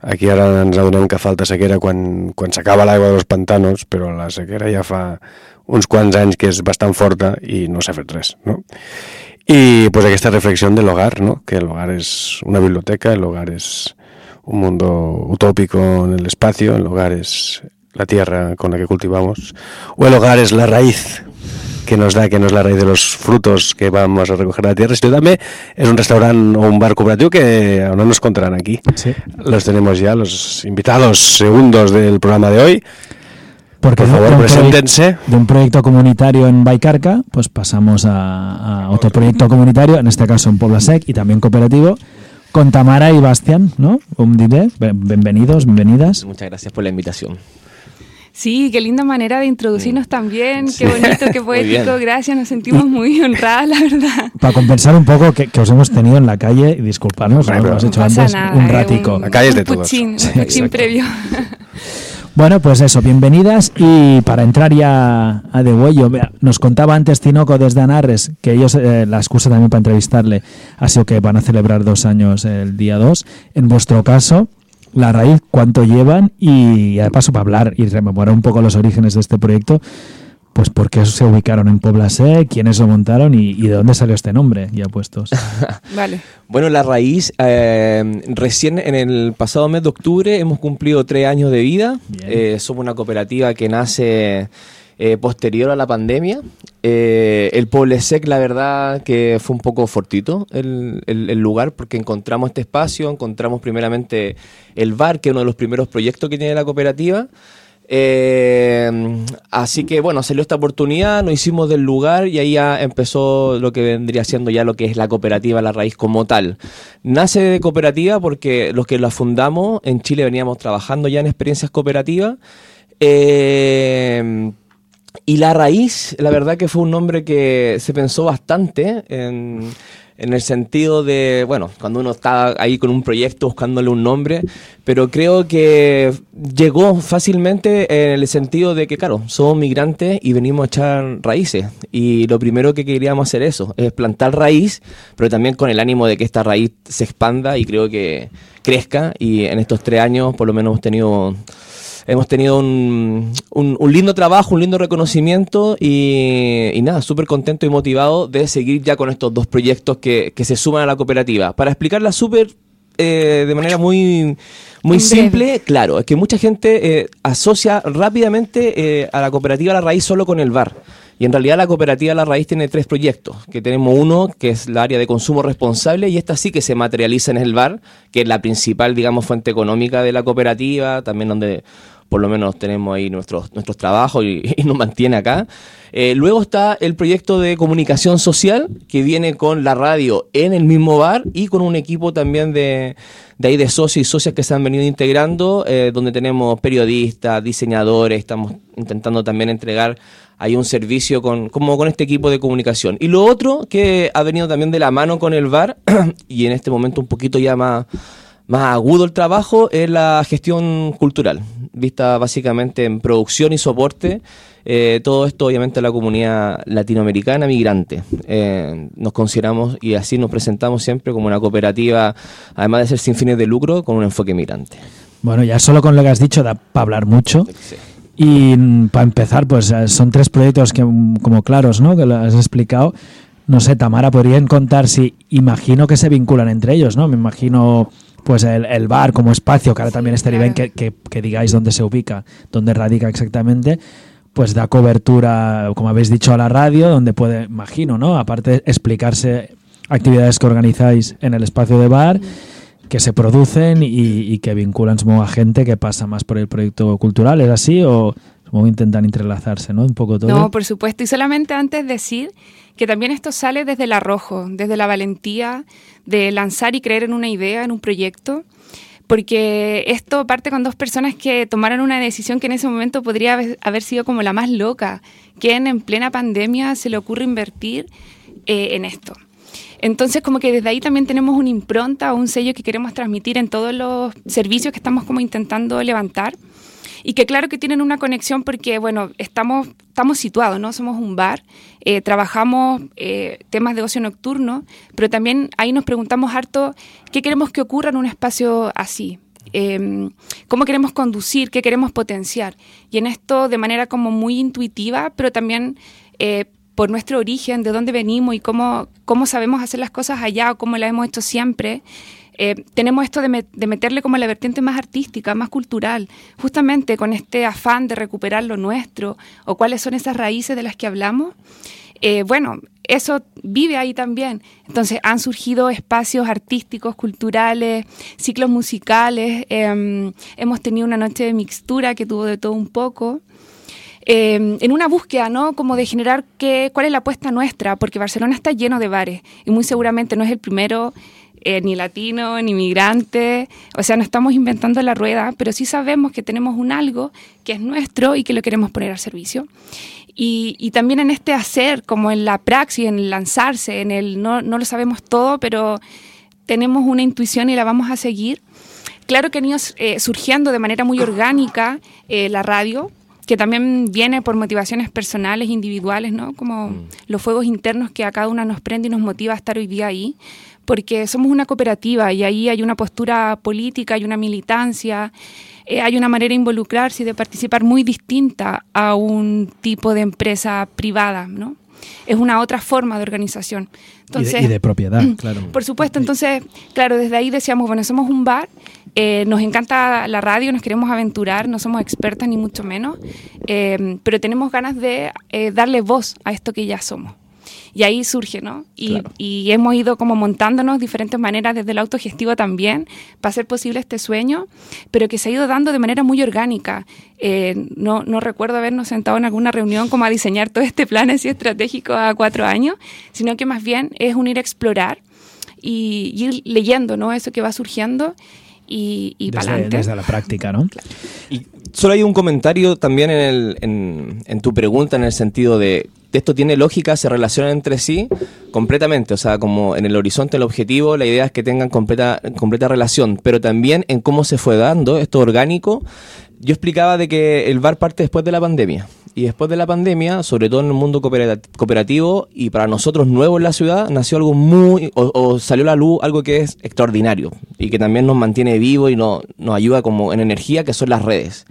Aquí ara ens adonem que falta sequera quan, quan s'acaba l'aigua dels pantanos, però la sequera ja fa uns quants anys que és bastant forta i no s'ha fet res, no? Y pues aquesta reflexión del hogar, ¿no? Que el hogar es una biblioteca, el hogar es un mundo utópico en el espacio, el hogar es la tierra con la que cultivamos, o el hogar es la raíz que nos da, que no es la raíz de los frutos que vamos a recoger de la tierra, sino también es un restaurante o un bar cooperativo que ahora nos contarán aquí. Sí. Los tenemos ya, los invitados segundos del programa de hoy. Porque Por favor, de un preséntense. De un proyecto comunitario en Baicarca, pues pasamos a, a otro proyecto comunitario, en este caso en Puebla Sec y también cooperativo, con Tamara y Bastián, ¿no? Un diré, bienvenidos, bienvenidas. Muchas gracias por la invitación. Sí, qué linda manera de introducirnos también, qué bonito, qué poético, gracias, nos sentimos muy honradas, la verdad. Para compensar un poco que, que os hemos tenido en la calle y disculparnos, hemos hecho antes nada, un eh, ratico. un- La calle es de todos. puchín, Sí, un puchín exacto. previo. Bueno, pues eso, bienvenidas y para entrar ya a de huello, nos contaba antes Tinoco desde Anarres que ellos, eh, la excusa también para entrevistarle ha sido que van a celebrar dos años el día 2. En vuestro caso, la raíz, cuánto llevan y de paso para hablar y rememorar un poco los orígenes de este proyecto, pues por qué se ubicaron en Puebla Sec, quiénes lo montaron y, y de dónde salió este nombre, ya puestos. Vale. Bueno, la raíz, eh, recién en el pasado mes de octubre hemos cumplido tres años de vida. Eh, somos una cooperativa que nace eh, posterior a la pandemia. Eh, el Poblesec, la verdad que fue un poco fortito el, el- lugar porque encontramos este espacio, encontramos primeramente el bar, que es uno de los primeros proyectos que tiene la cooperativa. Eh, Así que bueno, salió esta oportunidad, nos hicimos del lugar y ahí ya empezó lo que vendría siendo ya lo que es la cooperativa La Raíz como tal. Nace de cooperativa porque los que la fundamos en Chile veníamos trabajando ya en experiencias cooperativas. Eh, y La Raíz, la verdad que fue un nombre que se pensó bastante en, en el sentido de, bueno, cuando uno está ahí con un proyecto buscándole un nombre, pero creo que llegó fácilmente en el sentido de que, claro, somos migrantes y venimos a echar raíces. Y lo primero que queríamos hacer eso, es plantar raíz, pero también con el ánimo de que esta raíz se expanda y creo que crezca. Y en estos tres años, por lo menos, hemos tenido hemos tenido un, un, un lindo trabajo, un lindo reconocimiento y, y nada, súper contento y motivado de seguir ya con estos dos proyectos que, que se suman a la cooperativa. Para explicarla súper eh, de manera muy, muy simple, claro, es que mucha gente eh, asocia rápidamente eh, a la cooperativa La Raíz solo con el bar. Y en realidad la cooperativa La Raíz tiene tres proyectos, que tenemos uno que es la área de consumo responsable y esta sí que se materializa en el bar, que es la principal, digamos, fuente económica de la cooperativa, también donde por lo menos tenemos ahí nuestros, nuestros trabajos y, nos mantiene acá. Eh, luego está el proyecto de comunicación social, que viene con la radio en el mismo bar y con un equipo también de, de ahí de socios y socias que se han venido integrando, eh, donde tenemos periodistas, diseñadores, estamos intentando también entregar ahí un servicio con, como con este equipo de comunicación. Y lo otro que ha venido también de la mano con el bar, y en este momento un poquito ya más, más agudo el trabajo, es la gestión cultural, vista básicamente en producción y soporte. Eh, todo esto obviamente a la comunidad latinoamericana migrante. Eh, nos consideramos y así nos presentamos siempre como una cooperativa, además de ser sin fines de lucro, con un enfoque migrante. Bueno, ya solo con lo que has dicho da para hablar mucho. Y para empezar, pues eh, son tres proyectos que, mm, como claros, ¿no? Que lo has explicado. No sé, Tamara, podrían contar si imagino que se vinculan entre ellos, ¿no? Me imagino pues el, el bar como espacio, que ahora también estaría bien que, que- que digáis dónde se ubica, dónde radica exactamente, pues da cobertura, como habéis dicho, a la radio, donde puede, imagino, ¿no? Aparte de explicarse actividades que organizáis en el espacio de bar, que se producen y, y que vinculan a gente que pasa más por el proyecto cultural, ¿es así? O supongo intentan entrelazarse, ¿no? Un poco todo. No, por supuesto. Y solamente antes decir que también esto sale desde el arrojo, desde la valentía de lanzar y creer en una idea, en un proyecto, porque esto parte con dos personas que tomaron una decisión que en ese momento podría haber- sido como la más loca, que en, en plena pandemia se le ocurre invertir eh, en esto. Entonces, como que desde ahí también tenemos una impronta o un sello que queremos transmitir en todos los servicios que estamos como intentando levantar y que claro que tienen una conexión porque, bueno, estamos, estamos situados, ¿no? Somos un bar, eh, trabajamos eh, temas de ocio nocturno, pero también ahí nos preguntamos harto qué queremos que ocurra en un espacio así. Eh, cómo queremos conducir, qué queremos potenciar. Y en esto de manera como muy intuitiva, pero también eh, por nuestro origen, de dónde venimos y cómo, cómo sabemos hacer las cosas allá o cómo las hemos hecho siempre, eh, tenemos esto de, met- de meterle como la vertiente más artística, más cultural, justamente con este afán de recuperar lo nuestro o cuáles son esas raíces de las que hablamos. Eh, bueno, eso vive ahí también. Entonces han surgido espacios artísticos, culturales, ciclos musicales. eh, hemos tenido una noche de mixtura que tuvo de todo un poco eh, en una búsqueda, ¿no? Como de generar qué, cuál es la apuesta nuestra, porque Barcelona está lleno de bares y muy seguramente no es el primero, eh, ni latino, ni migrante, o sea, no estamos inventando la rueda, pero sí sabemos que tenemos un algo que es nuestro y que lo queremos poner al servicio. Y, y también en este hacer, como en la praxis, en el lanzarse, en el no, no lo sabemos todo, pero tenemos una intuición y la vamos a seguir. Claro que han ido eh, surgiendo de manera muy orgánica eh, la radio, que también viene por motivaciones personales, individuales, ¿no? Como los fuegos internos que a cada una nos prende y nos motiva a estar hoy día ahí, porque somos una cooperativa y ahí hay una postura política, hay una militancia, eh, hay una manera de involucrarse y de participar muy distinta a un tipo de empresa privada, ¿no? Es una otra forma de organización. Y de- y de propiedad, claro. Por supuesto, entonces, claro, desde ahí decíamos, bueno, somos un bar, eh, nos encanta la radio, nos queremos aventurar, no somos expertas ni mucho menos, eh, pero tenemos ganas de eh, darle voz a esto que ya somos. Y ahí surge, ¿no? Y, y hemos ido como montándonos diferentes maneras desde el autogestivo también para hacer posible este sueño, pero que se ha ido dando de manera muy orgánica. Eh, no, no recuerdo habernos sentado en alguna reunión como a diseñar todo este plan así estratégico a cuatro años, sino que más bien es un ir a explorar y, y ir leyendo, ¿no? Eso que va surgiendo y, y para Desde, adelante. desde la práctica, ¿no? Solo hay un comentario también en, el- en- en tu pregunta en el sentido de esto tiene lógica, se relacionan entre sí completamente, o sea, como en el horizonte, el objetivo, la idea es que tengan completa, completa relación, pero también en cómo se fue dando esto orgánico. Yo explicaba de que el bar parte después de la pandemia. Y después de la pandemia, sobre todo en el mundo coopera- cooperativo y para nosotros nuevo en la ciudad, nació algo muy, o, salió a la luz algo que es extraordinario y que también nos mantiene vivos y no- nos ayuda como en energía, que son las redes.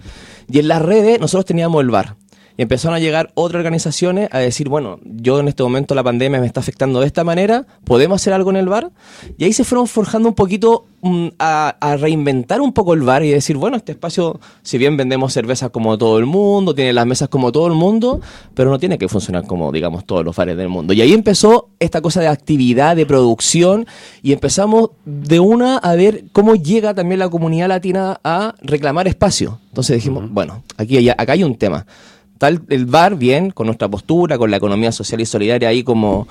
Y en las redes nosotros teníamos el bar. Y empezaron a llegar otras organizaciones a decir, bueno, yo en este momento la pandemia me está afectando de esta manera, ¿podemos hacer algo en el bar? Y ahí se fueron forjando un poquito mm, a, a reinventar un poco el bar y decir, bueno, este espacio, si bien vendemos cervezas como todo el mundo, tiene las mesas como todo el mundo, pero no tiene que funcionar como, digamos, todos los bares del mundo. Y ahí empezó esta cosa de actividad, de producción, y empezamos de una a ver cómo llega también la comunidad latina a reclamar espacio. Entonces dijimos, bueno, aquí acá hay un tema. Tal el bar, bien, con nuestra postura, con la economía social y solidaria ahí como,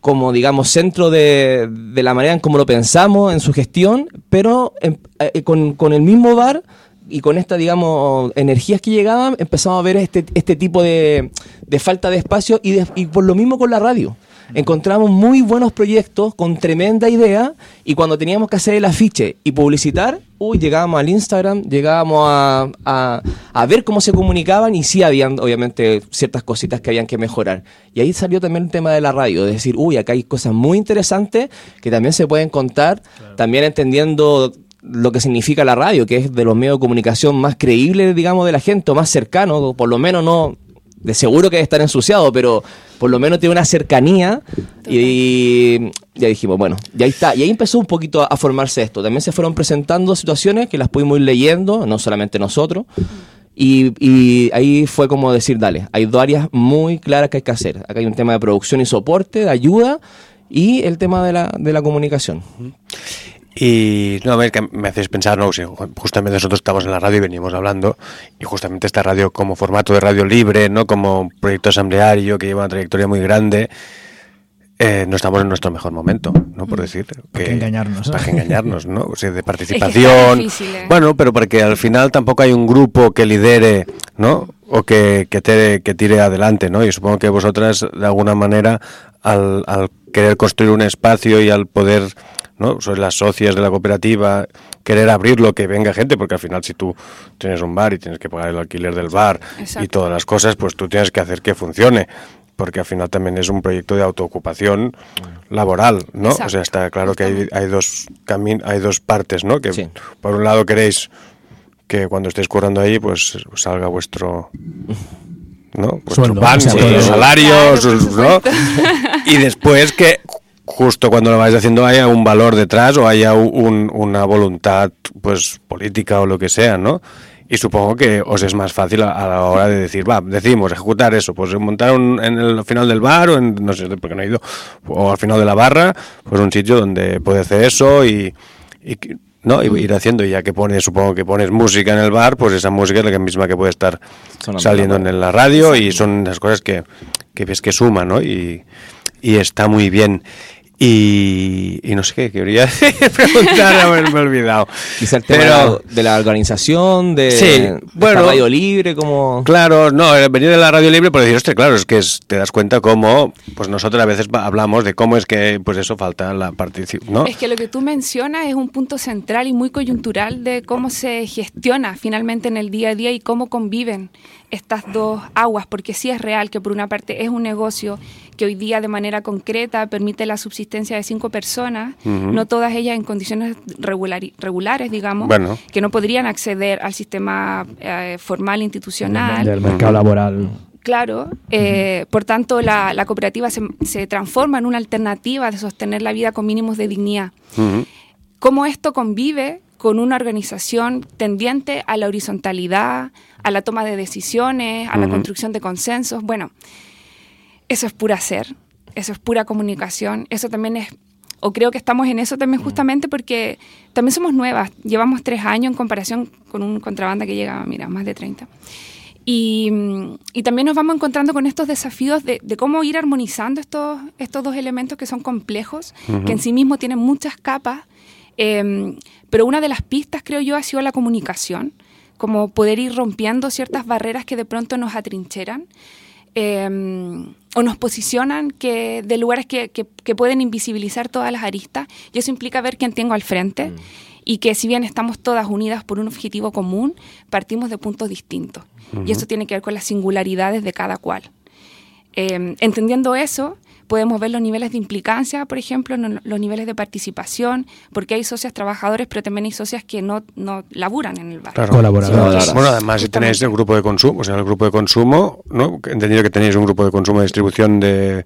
como digamos, centro de, de la manera en cómo lo pensamos en su gestión, pero em- eh, con, con el mismo bar y con esta, digamos, energías que llegaban, empezamos a ver este, este tipo de, de falta de espacio y, de- y por lo mismo con la radio. Encontramos muy buenos proyectos con tremenda idea y cuando teníamos que hacer el afiche y publicitar, uy, llegábamos al Instagram, llegábamos a, a, a ver cómo se comunicaban y sí habían obviamente ciertas cositas que habían que mejorar. Y ahí salió también el tema de la radio, de decir, uy, acá hay cosas muy interesantes que también se pueden contar, también entendiendo lo que significa la radio, que es de los medios de comunicación más creíbles, digamos, de la gente, o más cercanos, o por lo menos no, de seguro que debe estar ensuciado, pero por lo menos tiene una cercanía y ya dijimos, bueno, ya está. Y ahí empezó un poquito a, a formarse esto. También se fueron presentando situaciones que las pudimos ir leyendo, no solamente nosotros. Y, y ahí fue como decir, dale, hay dos áreas muy claras que hay que hacer. Acá hay un tema de producción y soporte, de ayuda, y el tema de la, de la comunicación. Y no, a ver, que me haces pensar, no, si justamente nosotros estamos en la radio y venimos hablando, y justamente esta radio como formato de radio libre, ¿no? Como proyecto asambleario que lleva una trayectoria muy grande, eh, no estamos en nuestro mejor momento, ¿no? Por decir. ¿Para qué engañarnos, ¿no? Para engañarnos, ¿no? O sea, de participación. difícil, ¿eh? Bueno, pero porque al final tampoco hay un grupo que lidere, ¿no? O que, que, te- que tire adelante, ¿no? Y supongo que vosotras, de alguna manera, al, al querer construir un espacio y al poder, ¿no? Sois las socias de la cooperativa, querer abrirlo, que venga gente, porque al final si tú tienes un bar y tienes que pagar el alquiler del bar y todas las cosas, pues tú tienes que hacer que funcione. Porque al final también es un proyecto de autoocupación laboral, ¿no? O sea, está claro que hay, hay dos camin hay dos partes, ¿no? Que por un lado queréis que cuando estéis currando ahí, pues salga vuestro ¿no? Vuestro Sueldo, pan, o sea, vuestros todo. salarios, Claro, ¿no? Y después que justo cuando lo vais haciendo haya un valor detrás o haya un- una voluntad pues política o lo que sea, ¿no? Y supongo que os es más fácil a, a la hora de decir, va, decimos, ejecutar eso, pues montar un, en el final del bar o en, no sé, porque no he ido, o al final de la barra, pues un sitio donde puede hacer eso y, y no, y ir haciendo, y ya que pones, supongo que pones música en el bar, pues esa música es la misma que puede estar Sonando saliendo en la en la radio y son las cosas que, que ves que suman, ¿no? Y, y está muy bien. Y, y no sé qué quería preguntar, haberme olvidado. Quizá el tema Pero- de, la, de la organización, de, Sí, de bueno. radio libre, como... Claro, no, eh, venir de la radio libre por decir, hostia, claro, es que es- te das cuenta cómo, pues nosotros a veces hablamos de cómo es que, pues eso, falta la participación, ¿no? Es que lo que tú mencionas es un punto central y muy coyuntural de cómo se gestiona finalmente en el día a día y cómo conviven estas dos aguas, porque sí es real que por una parte es un negocio que hoy día de manera concreta permite la subsistencia de cinco personas, no todas ellas en condiciones regulares, digamos, Bueno. que no podrían acceder al sistema eh, formal institucional. Del mercado laboral. Claro, eh, por tanto la, la cooperativa se, se transforma en una alternativa de sostener la vida con mínimos de dignidad. ¿Cómo esto convive con una organización tendiente a la horizontalidad, a la toma de decisiones, a la Ujú. construcción de consensos? Bueno, eso es pura ser. eso es pura comunicación, eso también es, o creo que estamos en eso también justamente porque también somos nuevas, llevamos tres años en comparación con un contrabanda que llega, mira, más de 30. Y, mm, y también nos vamos encontrando con estos desafíos de, de cómo ir armonizando estos, estos dos elementos que son complejos, Ujú. que en sí mismos tienen muchas capas, eh, pero una de las pistas, creo yo, ha sido la comunicación, como poder ir rompiendo ciertas barreras que de pronto nos atrincheran eh, o nos posicionan que, de lugares que, que- que pueden invisibilizar todas las aristas, y eso implica ver quién tengo al frente. Y que si bien estamos todas unidas por un objetivo común, partimos de puntos distintos. Y eso tiene que ver con las singularidades de cada cual. Eh, entendiendo eso, podemos ver los niveles de implicancia, por ejemplo, no- los niveles de participación, porque hay socias trabajadores, pero también hay socias que no, no laburan en el barrio. Claro. Colaboradores. Bueno, además, si tenéis el grupo de consumo, o sea, el grupo de consumo, ¿no? He entendido que tenéis un grupo de consumo de distribución de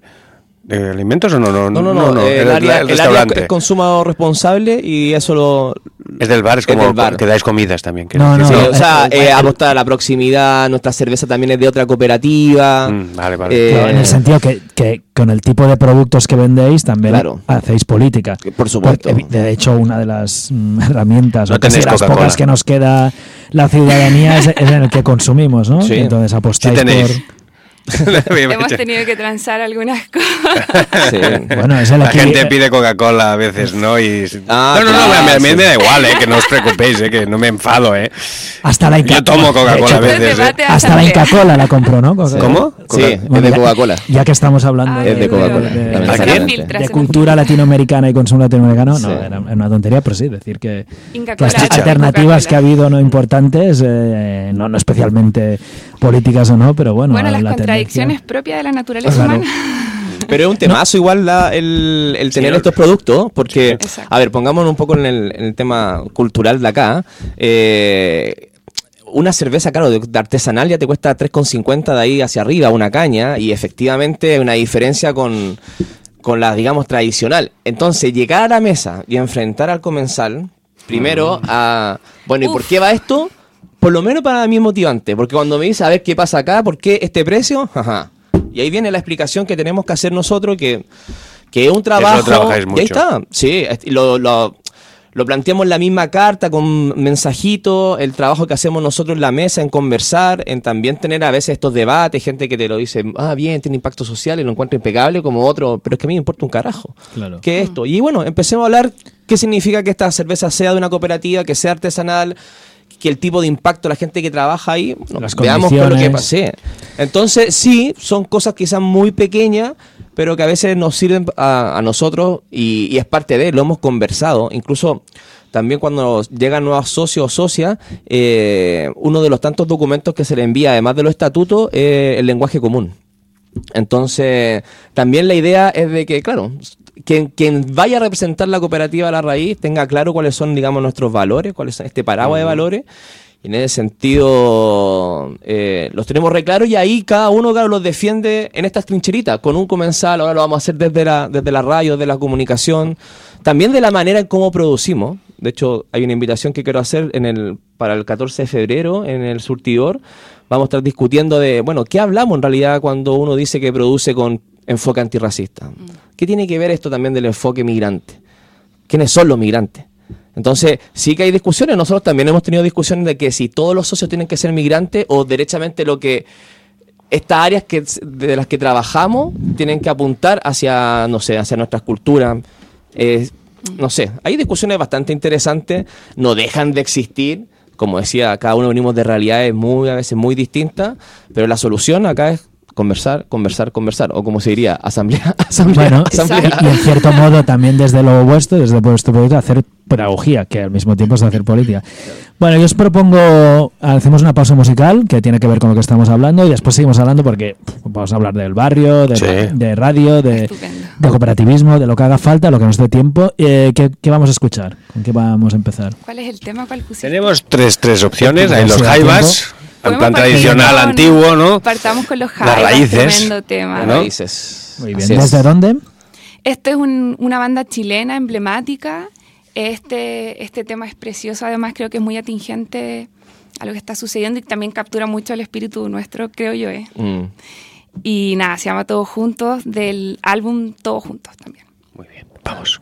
alimentos o no? No, No, no, no. eh, el, el, área, el el área es consumo responsable y eso lo. Es del bar, es como del bar. que dais comidas también. que- No, no, sí. o sea, eh, apostar a la proximidad, nuestra cerveza también es de otra cooperativa. Mm, vale, vale. Eh, Claro, en el sentido que, que con el tipo de productos que vendéis también Claro. hacéis política. Por supuesto. Porque, de hecho, una de las mm, herramientas, No o casi las pocas que nos queda la ciudadanía es, es en el que consumimos, ¿no? Sí. Entonces apostáis Sí tenéis. por... Hemos tenido que transar algunas cosas. Sí. Bueno, La gente pide Coca-Cola a veces, ¿no? Y... Ah, no, no, no, claro, a mí- a mí sí. me da igual, ¿eh? Que no os preocupéis, ¿eh? Que no me enfado, ¿eh? Hasta la Inca Yo tomo Coca-Cola a De hecho, veces, ¿eh? Hasta la Inca-Cola la compró, ¿no? Coca- ¿Cómo? Sí, es de ya- Coca-Cola. Ya que estamos hablando Es de Coca-Cola, de, lamentablemente. de cultura latinoamericana y consumo latinoamericano, no, Sí. era una tontería, pero sí, decir que, Inca que las Cola, alternativas que ha habido no importantes, eh, no, no especialmente políticas o no, pero bueno, Bueno, las la tendencia- contradicciones propias de la naturaleza Claro. humana. Pero es un temazo igual la- el, el tener estos productos, porque, a ver, pongámonos un poco en el, en el tema cultural de acá. eh, una cerveza, claro, de, artesanal ya te cuesta 3,50 de ahí hacia arriba, una caña, y efectivamente hay una diferencia con, con la, digamos, tradicional. Entonces, llegar a la mesa y enfrentar al comensal, primero, a, bueno, ¿y por qué va esto? Por lo menos para mí es motivante, porque cuando me dice, a ver qué pasa acá, ¿por qué este precio? Ajá. Y ahí viene la explicación que tenemos que hacer nosotros, que, que es un trabajo. trabajáis y ahí mucho. está, sí, lo, lo, lo planteamos en la misma carta, con mensajitos, el trabajo que hacemos nosotros en la mesa, en conversar, en también tener a veces estos debates, gente que te lo dice, ah, bien, tiene impacto social y lo encuentro impecable, como otro, pero es que a mí me importa un carajo. Claro. ¿Qué es esto? Y bueno, empecemos a hablar qué significa que esta cerveza sea de una cooperativa, que sea artesanal, que el tipo de impacto, la gente que trabaja ahí, no, Las veamos lo que pasa. Entonces, sí, son cosas quizás muy pequeñas, pero que a veces nos sirven a, a nosotros y, y es parte de, lo hemos conversado. Incluso también cuando llegan nuevos socios o socias, eh, uno de los tantos documentos que se le envía, además de los estatutos, es el lenguaje común. Entonces, también la idea es de que, claro, quien, quien vaya a representar la cooperativa a la raíz tenga claro cuáles son, digamos, nuestros valores, cuáles son este paraguas de valores. Y en ese sentido, eh, los tenemos re claros y ahí cada uno, claro, los defiende en estas trincheritas, con un comensal, ahora lo vamos a hacer desde la, desde la radio, desde la comunicación, también de la manera en cómo producimos. De hecho, hay una invitación que quiero hacer en el, para el 14 de febrero en el surtidor. Vamos a estar discutiendo de, bueno, ¿qué hablamos en realidad cuando uno dice que produce con enfoque antirracista? ¿Qué tiene que ver esto también del enfoque migrante? ¿Quiénes son los migrantes? Entonces, sí que hay discusiones. Nosotros también hemos tenido discusiones de que si todos los socios tienen que ser migrantes o derechamente lo que estas áreas que, de las que trabajamos tienen que apuntar hacia, no sé, hacia nuestras culturas. Eh, no sé, hay discusiones bastante interesantes, no dejan de existir. Como decía, cada uno venimos de realidades muy, a veces muy distintas, pero la solución acá es conversar, conversar, conversar. O como se diría, asamblea, asamblea, Bueno, asamblea. y, y en cierto modo también desde lo vuestro, desde vuestro proyecto, hacer pedagogía, que al mismo tiempo es hacer política. Bueno, yo os propongo, hacemos una pausa musical que tiene que ver con lo que estamos hablando y después seguimos hablando porque pff, vamos a hablar del barrio, de, Sí. de radio, de, de cooperativismo, de lo que haga falta, lo que nos dé tiempo. Eh, ¿qué, qué vamos a escuchar? ¿Con qué vamos a empezar? ¿Cuál es el tema? ¿Cuál pusiste? Tenemos tres, tres opciones. Hay los jaivas, plan partir tradicional, antiguo, ¿no? Partamos con los Las jaivas, raíces, tremendo tema. ¿no? Raíces. Muy bien. ¿Desde dónde? Este es un- una banda chilena emblemática. Este, este tema es precioso, además creo que es muy atingente a lo que está sucediendo y también captura mucho el espíritu nuestro, creo yo. ¿eh? Mm. Y nada, se llama Todos Juntos, del álbum Todos Juntos también. Vamos.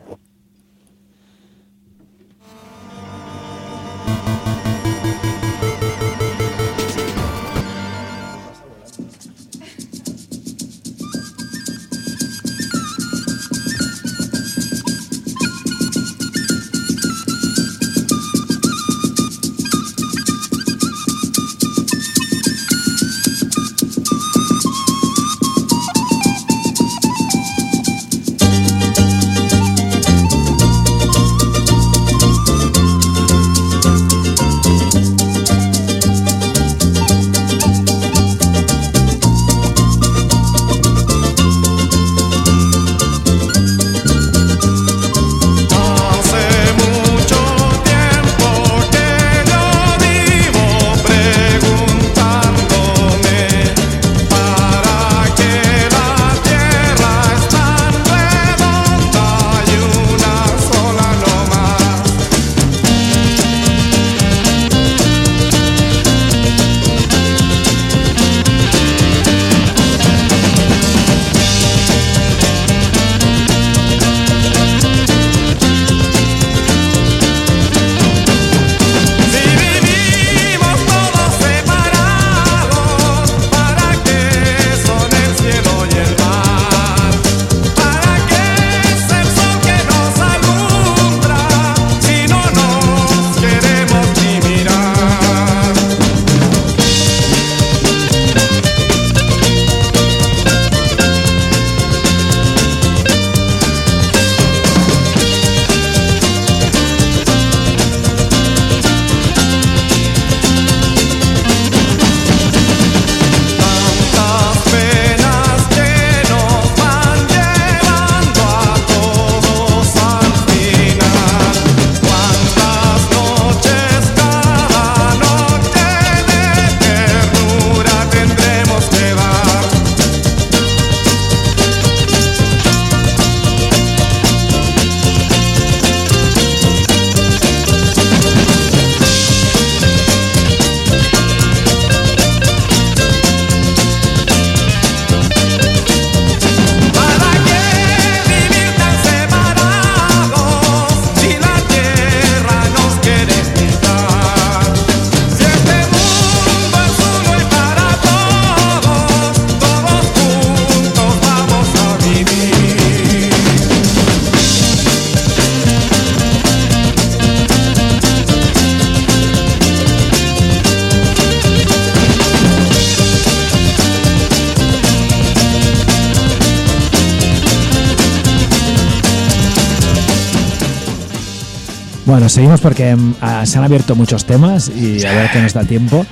Bueno, seguimos porque ah, se han abierto muchos temas y a ver qué nos da tiempo.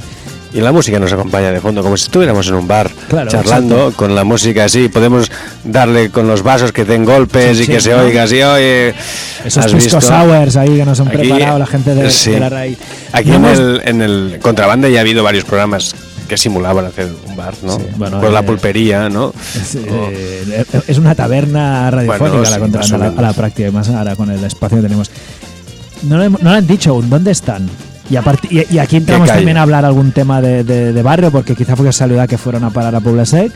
Y la música nos acompaña de fondo, como si estuviéramos en un bar Claro, charlando exacto. con la música así. Podemos darle con los vasos que den golpes Sí, y sí, que se ¿no? oiga así, oye. Esos ¿has pisco visto? sours ahí que nos han Aquí, preparado la gente de, sí. de la RAI. Aquí No en hemos- el, en el contrabanda ya ha habido varios programas que simulaban hacer un bar, ¿no? bueno, Pues la eh, pulpería, ¿no? Es, eh, es una taberna radiofónica Bueno, la sí, a la, a la práctica, y más ahora con el espacio que tenemos. No lo, no lo han dicho aún, ¿dónde están? Y, y, y aquí entramos también a hablar algún tema de, de- de barrio, porque quizá fue casualidad que fueron a parar a Puebla Sec,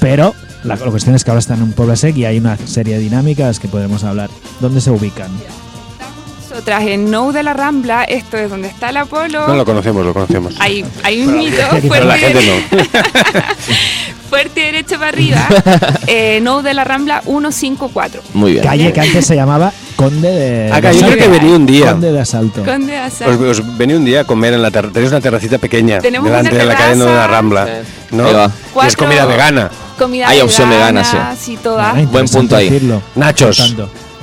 pero la, la cuestión es que ahora están en Puebla Sec y hay una serie de dinámicas que podemos hablar. ¿Dónde se ubican? Nosotras en Nou de la Rambla, esto es donde está el Apolo. No lo conocemos, lo conocemos. Hay, hay un mito Pero la fuerte, gente no. fuerte derecho para arriba. eh, Nou de la Rambla 154. Muy bien. Calle que antes se llamaba Conde de, Acá, yo creo Asalto. que venía un día. Conde de Asalto. Conde de Asalto. Os, os venía un día a comer en la terraza. Tenéis una terracita pequeña Tenemos delante una de la calle de la. Rambla. ¿no? Va. Y es comida vegana. Comida Hay opción vegana, sí. toda. Bueno, Buen punto ahí. decirlo. Nachos.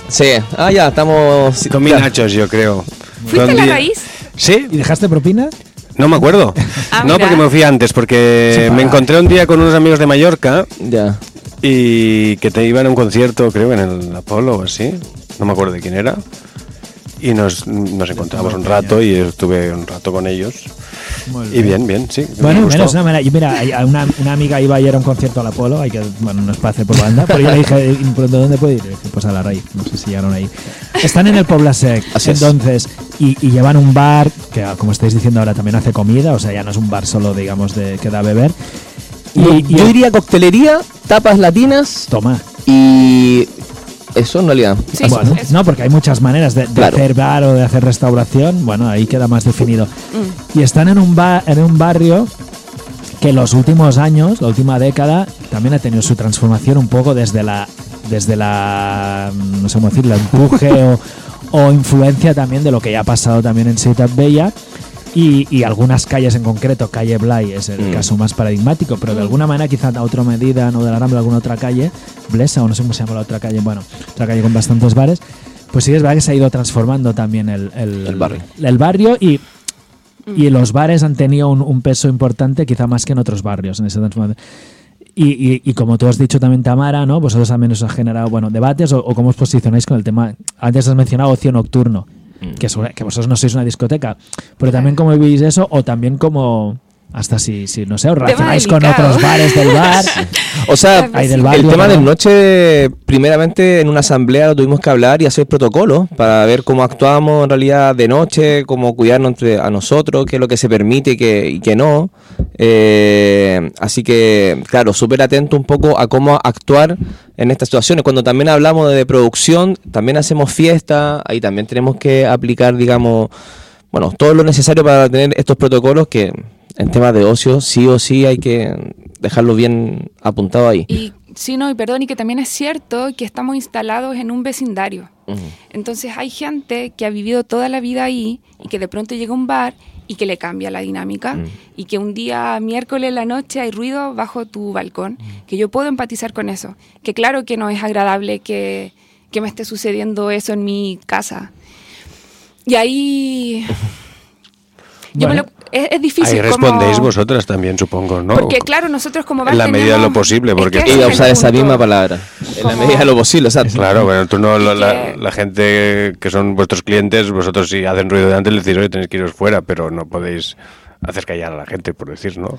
Sí. Ah, ya, estamos... Comí ya. nachos, yo creo. ¿Fuiste a la día- raíz? Sí, ¿Y dejaste propina? no me acuerdo. Ah, no, mira. porque me fui antes, porque me encontré un día con unos amigos de Mallorca Ya. y que te iban a un concierto, creo, en el Apolo o así. No me acuerdo de quién era. Y nos, nos encontramos un rato y estuve un rato con ellos. Y bien, bien, sí. me Bueno, gustó. menos, no, mira, yo- mira, una, una amiga iba ayer a un concierto al Apolo, hay que, bueno, no es para hacer propaganda, pero yo le dije, "¿Y pronto dónde puedo ir? Pues a la raíz, no sé si llegaron ahí. Están en el Pobla Sec, Así es. entonces, y, y llevan un bar que, como estáis diciendo ahora, también hace comida, o sea, ya no es un bar solo, digamos, de que da a beber. Y, yo diría coctelería, tapas latinas. Toma. Y eso en realidad. Bueno, no, porque hay muchas maneras de, de Claro. hacer bar o de hacer restauración. Bueno, ahí queda más definido. Mm. Y están en un, ba- en un barrio que en los últimos años, la última década, también ha tenido su transformación un poco desde la, desde la, no sé cómo decirlo, empuje o, o influencia también de lo que ya ha pasado también en Ciudad Bella. Y, y algunas calles en concreto, calle Blay es el Mm. caso más paradigmático, pero de alguna manera quizá a otra medida, no de la Rambla, alguna otra calle, Blesa o no sé cómo se llama la otra calle, bueno, otra calle con bastantes bares, pues sí es verdad que se ha ido transformando también el, el, barrio. el barrio y, y los bares han tenido un, un peso importante quizá más que en otros barrios en esa transformación. Y, y, y como tú has dicho también, Tamara, ¿no? Vosotros también os ha generado, bueno, debates o, o cómo os posicionáis con el tema. Antes has mencionado ocio nocturno, que, sobre- que vosotros no sois una discoteca, pero también cómo vivís eso o también como, hasta si, si no sé, os relacionáis con otros bares del bar. O sea, el tema del noche, primeramente en una asamblea lo tuvimos que hablar y hacer protocolo para ver cómo actuamos en realidad de noche, cómo cuidarnos entre a nosotros, qué es lo que se permite y qué, y qué no. Eh, así que, claro, súper atento un poco a cómo actuar en estas situaciones. Cuando también hablamos de producción, también hacemos fiesta, ahí también tenemos que aplicar, digamos, bueno, todo lo necesario para tener estos protocolos que en temas de ocio sí o sí hay que dejarlo bien apuntado ahí. Y sí, no, y perdón, y que también es cierto que estamos instalados en un vecindario. Entonces hay gente que ha vivido toda la vida ahí y que de pronto llega a un bar y que le cambia la dinámica y que un día miércoles en la noche hay ruido bajo tu balcón, que yo puedo empatizar con eso, que claro que no es agradable que, que me esté sucediendo eso en mi casa. Y ahí... yo me Bueno. lo- es, es difícil. Ahí como- respondéis vosotras también, supongo, ¿no? Porque claro, nosotros como en la medida de lo posible, es porque que ese Iba a es usar esa misma palabra. En la Como- medida de lo posible, o sea, Claro, bueno, tú no, la, la- que- la gente que son vuestros clientes, vosotros si hacen ruido delante les decís, oye, tenéis que iros fuera, pero no podéis hacer callar a la gente, por decir, ¿no?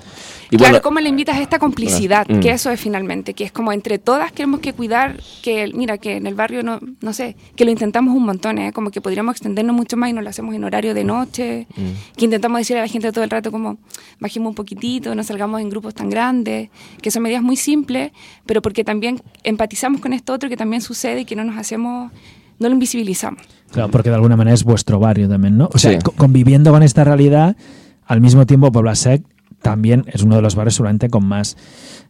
Y claro, bueno, ¿cómo le invitas a esta complicidad? Mm. Que eso es finalmente, que es como entre todas queremos que cuidar, que mira, que en el barrio, no, no sé, que lo intentamos un montón, ¿eh? como que podríamos extendernos mucho más y no lo hacemos en horario de noche, Mm. que intentamos decirle a la gente todo el rato como bajemos un poquitito, no salgamos en grupos tan grandes, que son medidas muy simples, pero porque también empatizamos con esto otro que también sucede y que no nos hacemos, no lo invisibilizamos. Claro, porque de alguna manera es vuestro barrio también, ¿no? O sea, Sí. co- conviviendo con esta realidad, al mismo tiempo Poblasec también es uno de los barrios seguramente con más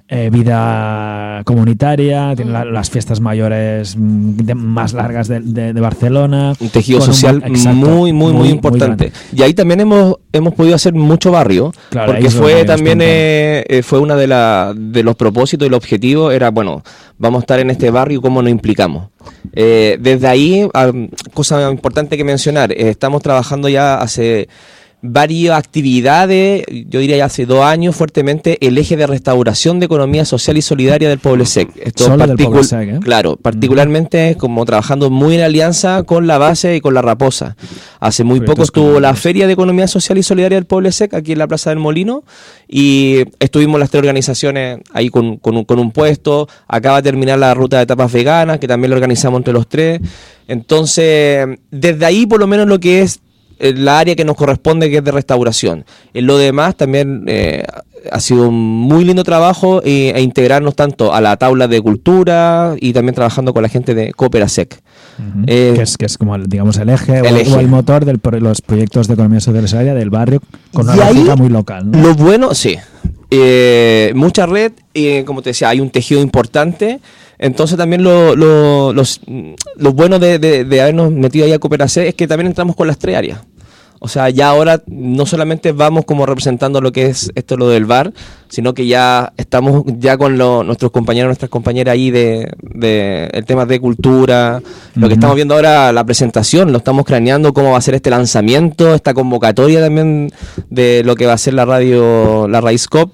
eh, vida comunitaria, tiene la- las fiestas mayores mm, de- más largas de, de- de Barcelona. un tejido un- social exacto, muy, muy, muy, importante. y ahí también hemos, hemos podido hacer mucho barrio, Claro, porque fue también eh, eh, fue una de, la, de los propósitos y el objetivo era, bueno, vamos a estar en este barrio, ¿cómo nos implicamos? Eh, desde ahí, ah, cosa importante que mencionar, estamos trabajando ya hace varias actividades, yo diría ya hace dos años fuertemente, el eje de restauración de economía social y solidaria del Pueblo Sec. Esto Poblesec, ¿eh? Claro, particularmente como trabajando muy en alianza con la base y con la Raposa. Hace muy poco estuvo la. Feria de Economía Social y Solidaria del Pueblo Sec aquí en la Plaza del Molino y estuvimos las tres organizaciones ahí con, con un, con un puesto. Acaba de terminar la ruta de tapas veganas que también lo organizamos entre los tres. Entonces, desde ahí por lo menos lo que es la área que nos corresponde que es de restauración. En lo demás también eh, ha sido un muy lindo trabajo e integrarnos tanto a la tabla de cultura y también trabajando con la gente de Cooperasec. Ujú. Eh, que, es, que es como, el, digamos, el eje, o- el o, eje. el motor de los proyectos de economía social del barrio con una lógica muy local. ¿no? Lo bueno, sí. Eh, mucha red, como te decía, hay un tejido importante. Entonces también lo, lo- los, lo bueno de, de- de habernos metido ahí a Cooperacé es que también entramos con las tres áreas. O sea, ya ahora no solamente vamos como representando lo que es esto lo del bar, sino que ya estamos ya con lo- nuestros compañeros, nuestras compañeras ahí de, de el tema de cultura, lo que estamos viendo ahora, la presentación, lo estamos craneando cómo va a ser este lanzamiento, esta convocatoria también de lo que va a ser la radio, la Raíz Cop.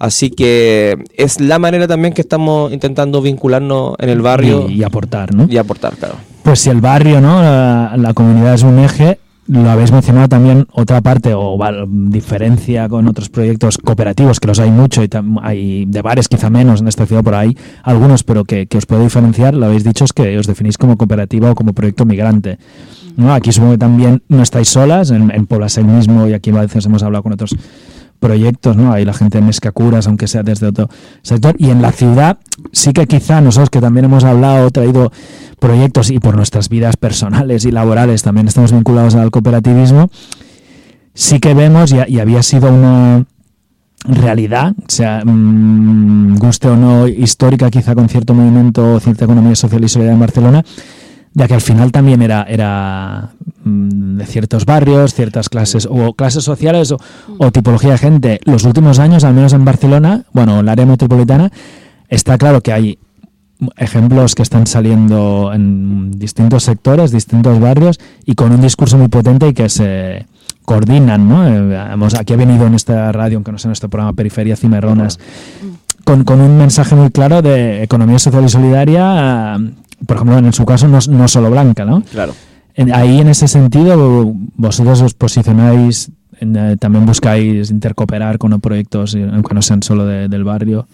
Así que es la manera también que estamos intentando vincularnos en el barrio Y, y aportar, ¿no? y aportar, claro. Pues si el barrio, ¿no? La, la comunidad es un eje, lo habéis mencionado también otra parte o diferencia con otros proyectos cooperativos, que los hay mucho y tam- hay de bares quizá menos en esta ciudad por ahí, algunos, pero que, que os puede diferenciar, lo habéis dicho, es que os definís como cooperativa o como proyecto migrante. ¿no? Aquí supongo que también no estáis solas, en, en Poblasel mismo y aquí a veces hemos hablado con otros proyectos, ¿no? Hay la gente de Mescacuras, aunque sea desde otro sector. Y en la ciudad, sí que quizá nosotros que también hemos hablado, traído proyectos y por nuestras vidas personales y laborales también estamos vinculados al cooperativismo, sí que vemos, y, había sido una realidad, sea, mmm, guste o no, histórica quizá con cierto movimiento, cierta economía social y solidaria en Barcelona, ya que al final también era, era mm, de ciertos barrios, ciertas clases o clases sociales o, o, tipología de gente. Los últimos años, al menos en Barcelona, bueno, en el área metropolitana, está claro que hay ejemplos que están saliendo en distintos sectores, distintos barrios y con un discurso muy potente y que se coordinan, ¿no? Eh, hemos, aquí ha venido en esta radio, aunque no sea en nuestro programa Periferia Cimarronas, con, con, un mensaje muy claro de economía social y solidaria, eh, por ejemplo, en su caso, no, no solo blanca, ¿no? Claro. En, ahí, en ese sentido, vosotros os posicionáis, en, eh, también buscáis intercooperar con proyectos, aunque no sean solo de, del barrio.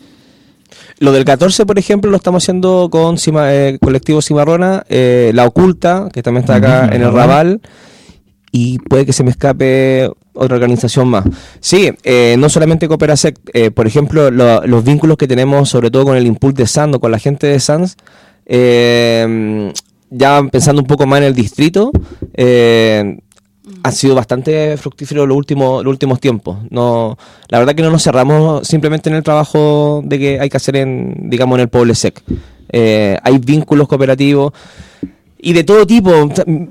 Lo del 14, por ejemplo, lo estamos haciendo con Cima, eh, Colectivo Cimarrona, eh, La Oculta, que también está acá en el Raval, y puede que se me escape otra organización más. Sí, eh, no solamente Cooperasec, eh, por ejemplo, lo, los vínculos que tenemos, sobre todo con el Impulse de Sando, con la gente de Sans, eh, ya pensando un poco más en el distrito, eh, ha sido bastante fructífero los últimos, los últimos tiempos. No, la verdad que no nos cerramos simplemente en el trabajo de que hay que hacer en, digamos, en el Pueblo Sec. Eh, hay vínculos cooperativos y de todo tipo.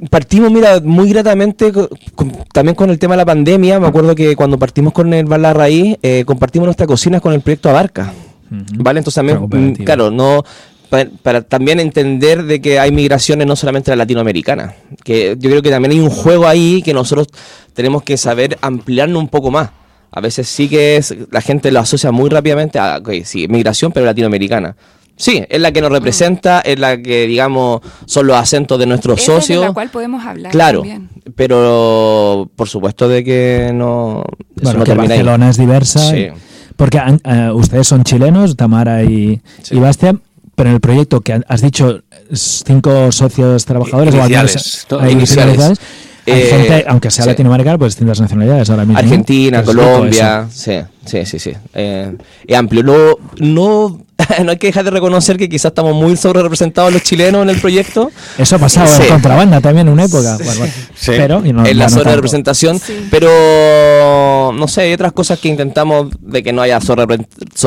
Partimos, mira, muy gratamente con, también con el tema de la pandemia. Me acuerdo que cuando partimos con el Bar La Raíz, eh, compartimos nuestras cocinas con el proyecto Abarca. Uh -huh. ¿Vale? Entonces también, claro, no para, para, también entender de que hay migraciones no solamente la latinoamericana, que yo creo que también hay un juego ahí que nosotros tenemos que saber ampliarnos un poco más. A veces sí que es, la gente lo asocia muy rápidamente a, okay, sí, migración, pero latinoamericana. Sí, es la que nos representa, es la que, digamos, son los acentos de nuestros socios. de la cual podemos hablar. Claro, también. pero por supuesto de que no. Bueno, no que Barcelona ahí. es diversa. Sí. Porque uh, ustedes son chilenos, Tamara y, sí. y Bastian, pero en el proyecto que has dicho cinco socios trabajadores iniciales, o iniciales hay Eh, gente, aunque sea sí. latinoamericana, pues distintas nacionalidades ahora mismo. Argentina, Pues Colombia, sí, sí, sí, sí. Eh, es amplio. No, no, no hay que dejar de reconocer que quizás estamos muy sobre representados los chilenos en el proyecto. Eso ha pasado Sí. en contrabanda también en una época. Sí. Pero, y no- en la no sobre tanto. representación, pero no sé, hay otras cosas que intentamos de que no haya sobre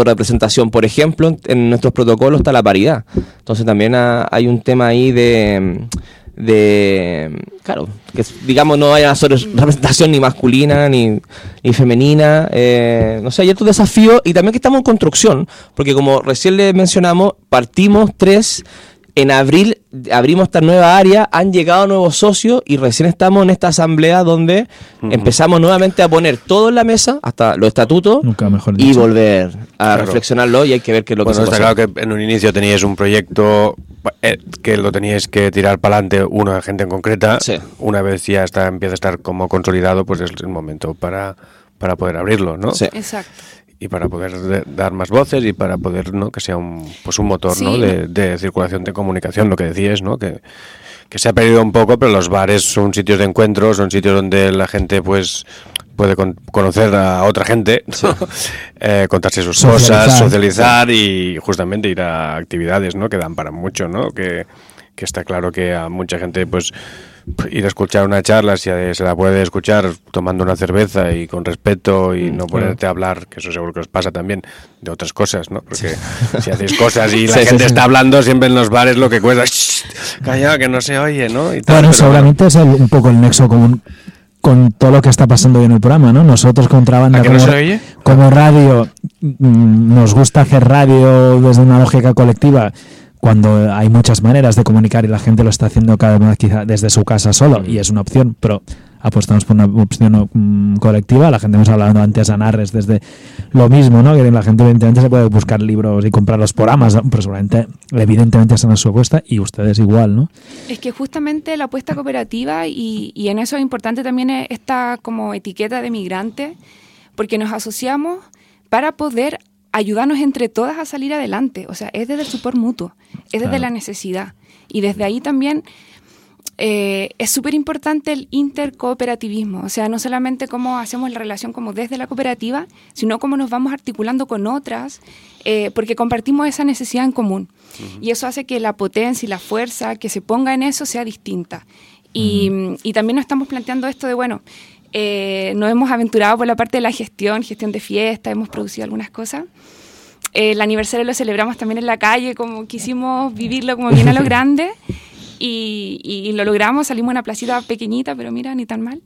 representación. Por ejemplo, en nuestros protocolos está la paridad. Entonces también ha- hay un tema ahí de de claro que digamos no haya representación ni masculina ni, ni femenina eh, no sé hay otros desafíos y también que estamos en construcción porque como recién le mencionamos partimos tres en abril abrimos esta nueva área, han llegado nuevos socios y recién estamos en esta asamblea donde empezamos nuevamente a poner todo en la mesa, hasta los estatutos, Nunca mejor y volver a Claro. reflexionarlo y hay que ver qué es lo Bueno, que se está claro que en un inicio teníais un proyecto eh, que lo teníais que tirar para adelante una gente en concreta. Una vez ya está, empieza a estar como consolidado, pues es el momento para, para poder abrirlo, ¿no? Exacto. Y para poder de- dar más voces y para poder, ¿no? Que sea un, pues un motor, Sí. ¿no? De, de circulación de comunicación, lo que decías, ¿no? Que, que se ha perdido un poco, pero los bares son sitios de encuentro, son sitios donde la gente, pues puede con- conocer a otra gente, ¿no? Eh, contarse sus Socializar. cosas, socializar y justamente ir a actividades, ¿no? Que dan para mucho, ¿no? Que, que está claro que a mucha gente, pues, ir a escuchar una charla, si se la puede escuchar tomando una cerveza y con respeto y no ponerte a hablar, que eso seguro que os pasa también, de otras cosas, ¿no? Porque si hacéis cosas y la Sí, gente sí. está hablando siempre en los bares, lo que cuesta, "Shh, calla, que no se oye, ¿no? Y tal, Bueno, seguramente es el- un poco el nexo común con todo lo que está pasando hoy en el programa, ¿no? Nosotros Contrabanda ¿A que no como, oye? como radio mm, nos gusta hacer radio desde una lógica colectiva cuando hay muchas maneras de comunicar y la gente lo está haciendo cada vez quizá desde su casa solo y es una opción, pero apostamos por una opción mm, colectiva. La gente hemos hablado antes a Narres desde lo mismo, ¿no? Que la gente evidentemente se puede buscar libros y comprarlos por Amazon, pero seguramente evidentemente están a su apuesta y ustedes igual, ¿no? Es que justamente la apuesta cooperativa y, y en eso es importante también esta como etiqueta de migrante, porque nos asociamos para poder ayudarnos entre todas a salir adelante. O sea, es desde el support mutuo, es desde Claro. la necesidad. Y desde ahí también eh, es súper importante el intercooperativismo, o sea, no solamente cómo hacemos la relación como desde la cooperativa, sino cómo nos vamos articulando con otras, eh, porque compartimos esa necesidad en común. Y eso hace que la potencia y la fuerza que se ponga en eso sea distinta. Y, y también nos estamos planteando esto de, bueno, eh, nos hemos aventurado por la parte de la gestión, gestión de fiesta, hemos producido algunas cosas. El aniversario lo celebramos también en la calle, como quisimos vivirlo como bien a lo grande. Y, y lo logramos, salimos a una placita pequeñita, pero mira, ni tan mal.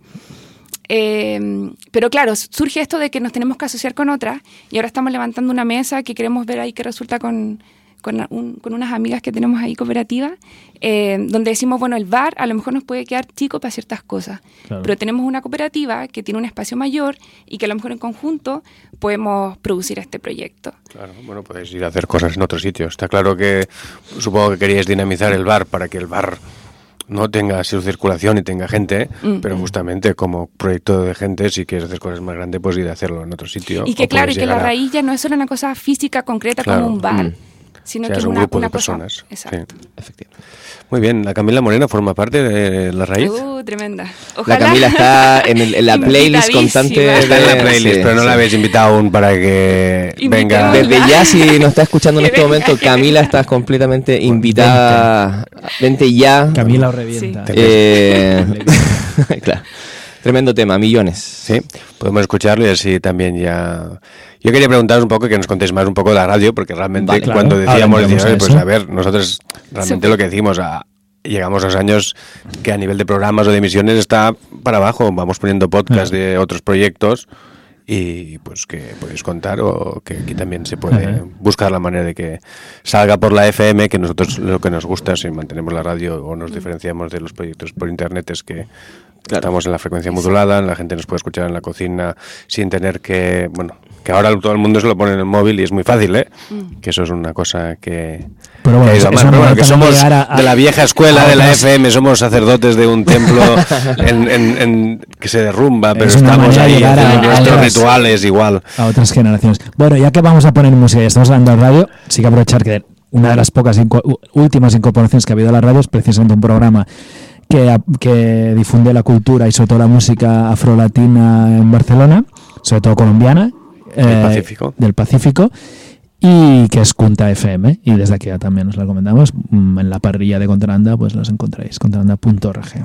Eh, pero claro, surge esto de que nos tenemos que asociar con otras y ahora estamos levantando una mesa que queremos ver ahí qué resulta con, con, un- con unas amigas que tenemos ahí cooperativas, eh, donde decimos, bueno, el bar a lo mejor nos puede quedar chico para ciertas cosas, Claro. pero tenemos una cooperativa que tiene un espacio mayor y que a lo mejor en conjunto podemos producir este proyecto. Claro, bueno, podéis ir a hacer cosas en otros sitios. Está claro que supongo que queríais dinamizar el bar para que el bar no tenga su circulación y tenga gente, Mm. pero justamente como proyecto de gente, si quieres hacer cosas más grandes, pues ir a hacerlo en otro sitio. Y que claro, y que la a- raíz ya no es solo una cosa física concreta Claro, como un bar, mm. Sino O sea, que es un una, grupo una de cosa- personas. Exacto. Sí. Muy bien, la Camila Morena forma parte de la raíz. Uh, tremenda. La Ojalá. Camila está en, el- en la playlist constante. Está en la playlist, sí, pero no sí. la habéis invitado aún para que venga. Desde ya, si nos está escuchando en este venga, momento, Camila, estás completamente invitada. Vente ya. Camila o revienta. Eh, claro. Tremendo tema, millones. Sí, podemos escucharlo y así también ya... Yo quería preguntaros un poco, que nos contéis más un poco de la radio, porque realmente Vale. cuando Claro. decíamos, pues a ver, nosotros realmente lo que decimos, a, llegamos a los años que a nivel de programas o de emisiones está para abajo, vamos poniendo podcast de otros proyectos y pues que podéis contar o que aquí también se puede Ajá. buscar la manera de que salga por la FM, que nosotros lo que nos gusta si mantenemos la radio o nos diferenciamos de los proyectos por internet es que estamos en la frecuencia modulada, la gente nos puede escuchar en la cocina sin tener que, bueno, que ahora todo el mundo se lo pone en el móvil y es muy fácil, ¿eh? Que eso es una cosa que, Pero bueno, que es- Pero bueno, somos llegar a- a- de la vieja escuela de la otras- FM, somos sacerdotes de un templo en, en- en- que se derrumba, pero Es estamos ahí haciendo nuestros otras- rituales igual. a otras generaciones. Bueno, ya que vamos a poner música y estamos hablando de radio, sí que aprovechar que una de las pocas inco- últimas incorporaciones que ha habido a la radio es precisamente un programa que, difunde la cultura y sobre todo la música afrolatina en Barcelona, sobre todo colombiana. Del eh, Pacífico. Del Pacífico. Y que es Cunta FM. Y desde aquí ya también os la recomendamos. Mm, En la parrilla de Contralanda, pues los encontráis. Contralanda.org.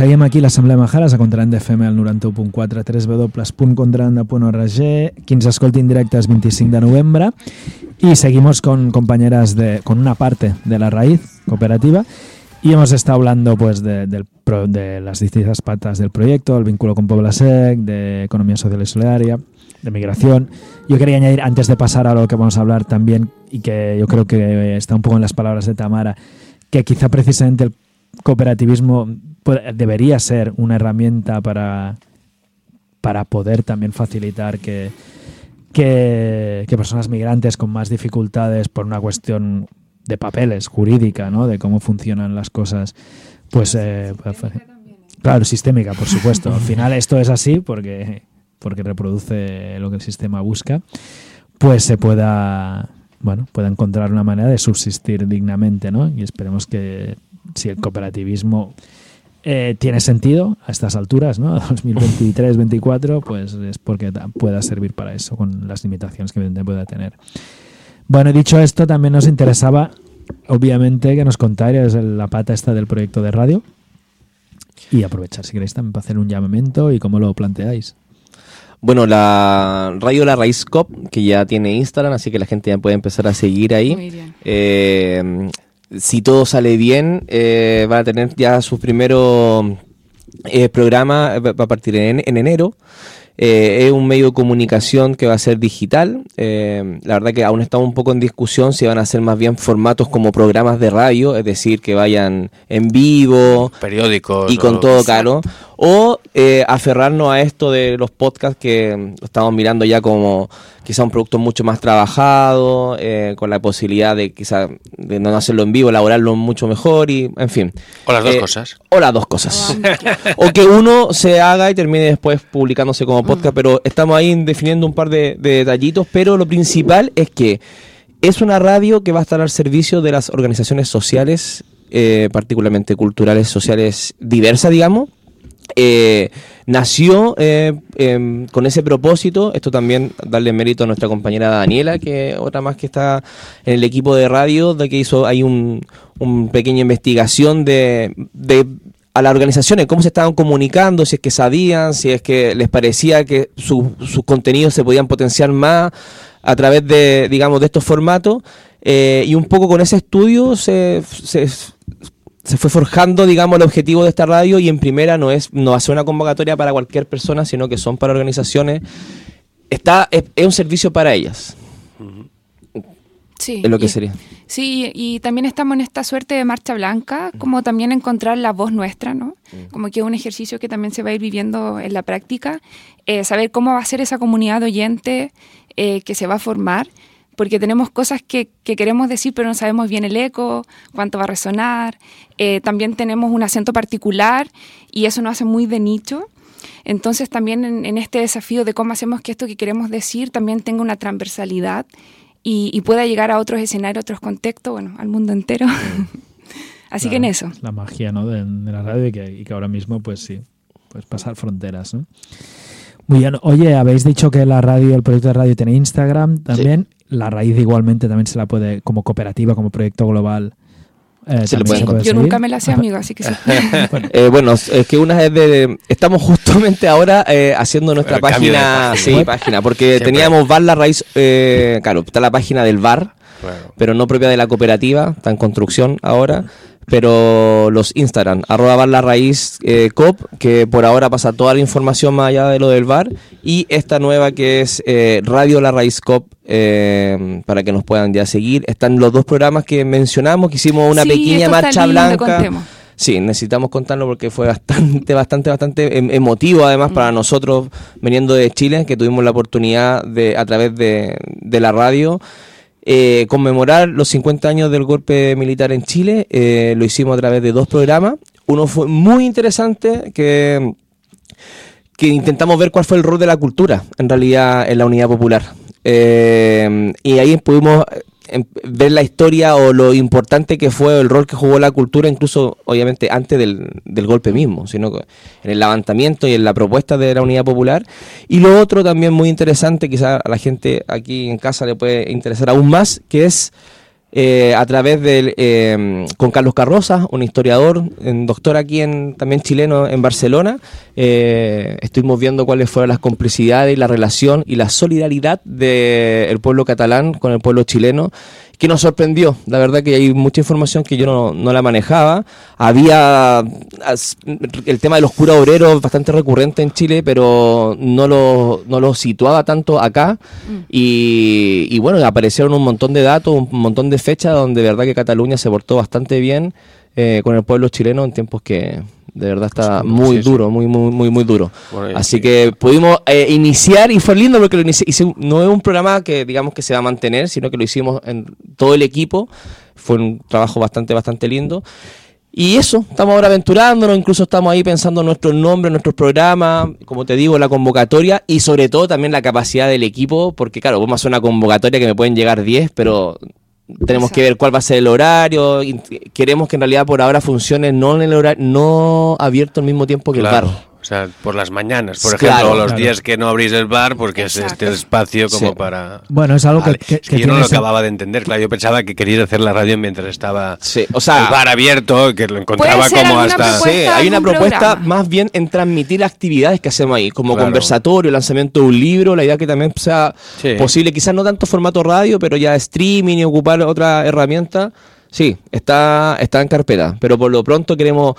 seguim aquí l'Assemblea Majares a Contrand FM al 91.4 www.contrand.org qui ens escolti en directe és 25 de novembre. Y seguimos con compañeras de con una parte de la raíz cooperativa. Y hemos estado hablando pues de, pro- de las distintas patas del proyecto, el vínculo con Puebla Sec, de economía social y solidaria, de migración. Yo quería añadir, antes de pasar a lo que vamos a hablar también, y que yo creo que está un poco en las palabras de Tamara, que quizá precisamente el cooperativismo debería ser una herramienta para, para poder también facilitar que, que, que personas migrantes con más dificultades por una cuestión de papeles, jurídica, ¿no? de cómo funcionan las cosas, pues... eh, claro, sistémica, por supuesto. Al final esto es así porque, porque reproduce lo que el sistema busca, pues se pueda, bueno, pueda encontrar una manera de subsistir dignamente, ¿no? Y esperemos que si el cooperativismo eh, tiene sentido a estas alturas, ¿no? 2023-24, pues es porque pueda servir para eso, con las limitaciones que evidentemente pueda tener. Bueno, dicho esto, también nos interesaba, obviamente, que nos contarais la pata esta del proyecto de radio y aprovechar, si queréis, también para hacer un llamamiento y cómo lo planteáis. Bueno, la Radio La Raíz Cop, que ya tiene Instagram, así que la gente ya puede empezar a seguir ahí. Muy bien. Eh, si todo sale bien, eh, van a tener ya su primero eh, programa, eh, va va a partir en, en enero. Eh, es un medio de comunicación que va a ser digital. Eh, la verdad que aún estamos un poco en discusión si van a ser más bien formatos como programas de radio, es decir, que vayan en vivo, Periódicos. y con todo caro. O eh, aferrarnos a esto de los podcasts que mm, estamos mirando ya como quizá un producto mucho más trabajado, eh, con la posibilidad de quizá de no hacerlo en vivo, elaborarlo mucho mejor y en fin. O las dos Eh, cosas. O las dos cosas. o que uno se haga y termine después publicándose como podcast, pero estamos ahí definiendo un par de, de detallitos, pero lo principal es que es una radio que va a estar al servicio de las organizaciones sociales, eh, particularmente culturales, sociales diversas, digamos. Eh, nació eh, em, con ese propósito. Esto también darle mérito a nuestra compañera Daniela, que otra más que está en el equipo de radio, de que hizo ahí un, un pequeña investigación de, de a las organizaciones, cómo se estaban comunicando, si es que sabían, si es que les parecía que su- sus contenidos se podían potenciar más a través de, digamos, de estos formatos. Eh, y un poco con ese estudio se, se, se fue forjando, digamos, el objetivo de esta radio y en primera no es no ser una convocatoria para cualquier persona, sino que son para organizaciones. Está, es, es un servicio para ellas. Sí, Es lo que y- sería. Sí, y también estamos en esta suerte de marcha blanca, como también encontrar la voz nuestra, ¿no? Como que es un ejercicio que también se va a ir viviendo en la práctica, eh, saber cómo va a ser esa comunidad de oyente eh, que se va a formar, porque tenemos cosas que, que queremos decir, pero no sabemos bien el eco, cuánto va a resonar. Eh, también tenemos un acento particular y eso nos hace muy de nicho. Entonces también en, en este desafío de cómo hacemos que esto que queremos decir también tenga una transversalidad y, y pueda llegar a otros escenarios, otros contextos, bueno, al mundo entero. Así que en Claro, eso. es La magia ¿no? de, de la radio y que, y que ahora mismo, pues sí, pues pasar fronteras. ¿no? Muy bien. Oye, habéis dicho que la radio, el proyecto de radio tiene Instagram también. La raíz igualmente también se la puede, como cooperativa, como proyecto global, eh, Se le puede puede Yo nunca me la sé amiga, así que sí. Eh, bueno, es que una es de... Estamos justamente ahora eh, haciendo nuestra página, sí, página, porque Siempre. teníamos Bar La Raíz, eh, claro, está la página del bar, pero no propia de la cooperativa, está en construcción ahora, pero los Instagram, arroba Bar La Raíz eh, COP, que por ahora pasa toda la información más allá de lo del bar, y esta nueva que es eh, Radio La Raíz COP, eh, para que nos puedan ya seguir. Están los dos programas que mencionamos, que hicimos una Sí, pequeña marcha lindo, blanca. contemos. Sí, necesitamos contarlo porque fue bastante, bastante, bastante em- emotivo además para nosotros veniendo de Chile, que tuvimos la oportunidad de, a través de, de la radio, eh, conmemorar los 50 años del golpe militar en Chile. Eh, lo hicimos a través de dos programas. Uno fue muy interesante, que, que intentamos ver cuál fue el rol de la cultura en realidad en la unidad popular. Eh, y ahí pudimos ver la historia o lo importante que fue el rol que jugó la cultura, incluso obviamente antes del, del golpe mismo, sino en el levantamiento y en la propuesta de la unidad popular. Y lo otro también muy interesante, quizá a la gente aquí en casa le puede interesar aún más, que es eh, a través del eh, con Carlos Carroza, un historiador, doctor aquí en también chileno en Barcelona. Eh, estuvimos viendo cuáles fueron las complicidades y la relación y la solidaridad del pueblo catalán con el pueblo chileno que nos sorprendió. La verdad que hay mucha información que yo no, no la manejaba. Había as- el tema de los curas obreros bastante recurrente en Chile, pero no lo, no lo situaba tanto acá. Y, y bueno, aparecieron un montón de datos, un montón de fechas donde de verdad que Cataluña se portó bastante bien eh, con el pueblo chileno en tiempos que de verdad está muy sí, sí. duro, muy, muy, muy, muy duro. Bueno, Así que pudimos eh, iniciar y fue lindo porque lo inici- no es un programa que digamos que se va a mantener, sino que lo hicimos en todo el equipo. Fue un trabajo bastante, bastante lindo. Y eso, estamos ahora aventurándonos, incluso estamos ahí pensando en nuestros nombres, nuestros programas, como te digo, la convocatoria y sobre todo también la capacidad del equipo, porque claro, a hacer una convocatoria que me pueden llegar 10, pero tenemos que ver cuál va a ser el horario. y queremos que en realidad por ahora funcione no en el horario, no abierto al mismo tiempo que Claro. el bar. O sea, por las mañanas, por Claro, ejemplo, los claro. días que no abrís el bar porque es este el espacio como Sí. para... Bueno, es algo que- Vale. que- Es que yo no lo acababa de entender, claro, yo pensaba que querías hacer la radio mientras estaba o sea, el bar abierto, que lo encontraba como hasta... Sí, hay una propuesta más bien en transmitir actividades que hacemos ahí, como Claro. conversatorio, lanzamiento de un libro, la idea que también sea Sí. posible, quizás no tanto formato radio, pero ya streaming y ocupar otra herramienta. Sí, está, está en carpeta, pero por lo pronto queremos,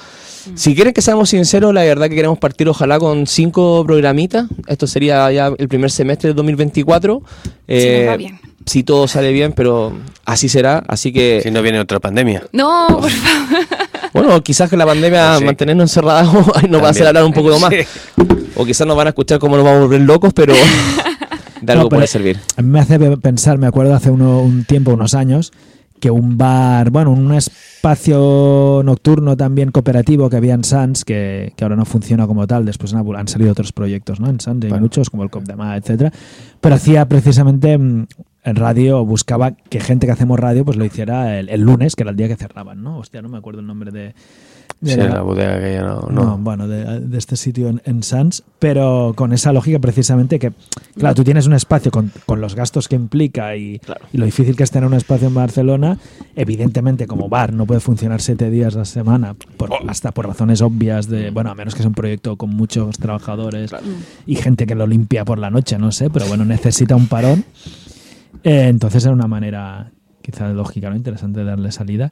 si quieren que seamos sinceros, la verdad que queremos partir ojalá con cinco programitas, esto sería ya el primer semestre de 2024. Si nos va Eh, bien. Si todo sale bien, pero así será, así que... Si no viene otra pandemia. No, por favor. Bueno, quizás que la pandemia Sí. mantenernos encerrados nos va a hacer hablar un poco más. Sí. O quizás nos van a escuchar como nos vamos a volver locos, pero de algo No, puede servir. A mí me hace pe- pensar, me acuerdo hace uno- un tiempo, unos años, que un bar, bueno, un espacio nocturno también cooperativo que había en Sans, que, que ahora no funciona como tal, después han, han salido otros proyectos, ¿no? En Sans hay muchos, como el Cop de Mar, etcétera, pero hacía precisamente mm, en radio, buscaba que gente que hacemos radio pues lo hiciera el, el lunes, que era el día que cerraban, ¿no? Hostia, no me acuerdo el nombre de... de Sí, la bodega que ya no... no, no. bueno, de, de este sitio en, en Sans, pero con esa lógica precisamente que, claro, tú tienes un espacio con, con los gastos que implica y, y lo difícil que es tener un espacio en Barcelona, evidentemente como bar no puede funcionar siete días a la semana, por- hasta por razones obvias de, bueno, a menos que sea un proyecto con muchos trabajadores y gente que lo limpia por la noche, no sé, pero bueno, necesita un parón. Eh, entonces era una manera quizá lógica, ¿no? Interesante de darle salida.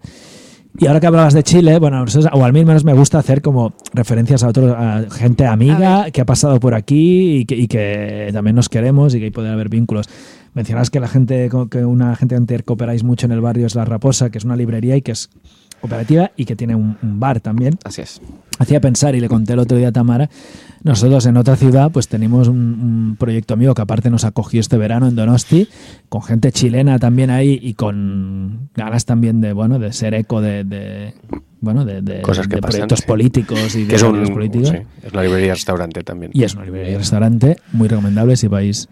Y ahora que hablabas de Chile, bueno, o al menos me gusta hacer como referencias a otros, a gente amiga que ha pasado por aquí y que, y que también nos queremos y que puede haber vínculos. Mencionabas que la gente, que una gente que cooperáis mucho en el barrio es La Raposa, que es una librería y que es cooperativa y que tiene un, un bar también. Así es. Hacía pensar, y le conté el otro día a Tamara, nosotros en otra ciudad pues tenemos un, un proyecto amigo que aparte nos acogió este verano en Donosti, con gente chilena también ahí y con ganas también de, bueno, de ser eco de, de, bueno, de, de- Cosas que de pasan, proyectos sí. políticos y de es, un, políticos. sí, es una librería restaurante también. Y es una librería restaurante muy recomendable si vais,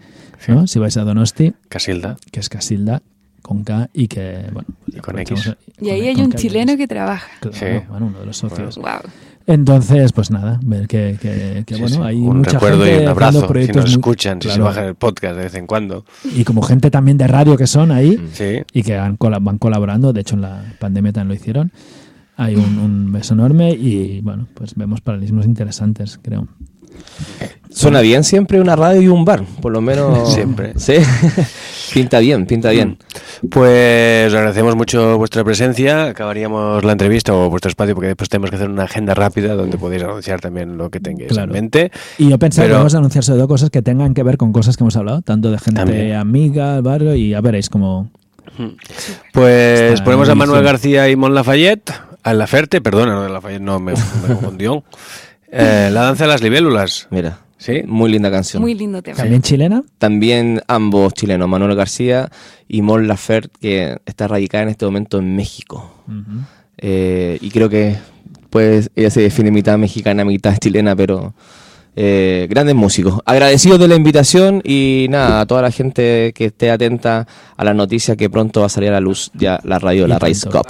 ¿no? si vais a Donosti. Casilda. Que es Casilda, con K y que, bueno, Y con aprovechamos- X. Y ahí con- hay con un chileno que trabaja. Claro, Sí. bueno, uno de los socios. Wow. Entonces, pues nada, ver que, que, que, Sí, bueno, sí, hay un mucha recuerdo gente y un haciendo abrazo si proyectos nos muy- escuchan, si se claro. bajan el podcast de vez en cuando. y como gente también de radio que son ahí Sí. y que han cola- van colaborando, de hecho en la pandemia también lo hicieron. Hay un, un beso enorme y bueno, pues vemos paralelismos interesantes, creo. Suena bien siempre una radio y un bar, por lo menos. Siempre. Sí. pinta bien, pinta bien. Pues agradecemos mucho vuestra presencia. Acabaríamos la entrevista o vuestro espacio porque después tenemos que hacer una agenda rápida donde podéis anunciar también lo que tengáis Claro. en mente. Y yo pensaba Pero- que vamos a anunciar sobre todo cosas que tengan que ver con cosas que hemos hablado, tanto de gente También. amiga, barrio, y ya veréis como... Pues Está ponemos a Manuel. García y Mon Lafayette, a Laferte, perdona, no Lafayette, no me, me confundió. Eh, la danza de las libélulas. Mira. Sí. Muy linda canción. Muy lindo tema. ¿También chilena? También ambos chilenos, Manuel García y Mon Laferte, que está radicada en este momento en México. Eh, y creo que pues ella se define mitad mexicana, mitad chilena, pero eh, grandes músicos. Agradecidos de la invitación y nada, a toda la gente que esté atenta a las noticias que pronto va a salir a la luz ya la radio de la Raíz tanto.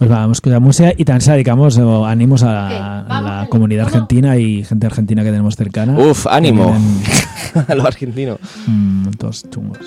Pues vamos a escuchar música y también se dedicamos eh, ánimos a la, a la comunidad argentina y gente argentina que tenemos cercana. Uf, ánimo. A los argentinos. mm, todos chungos.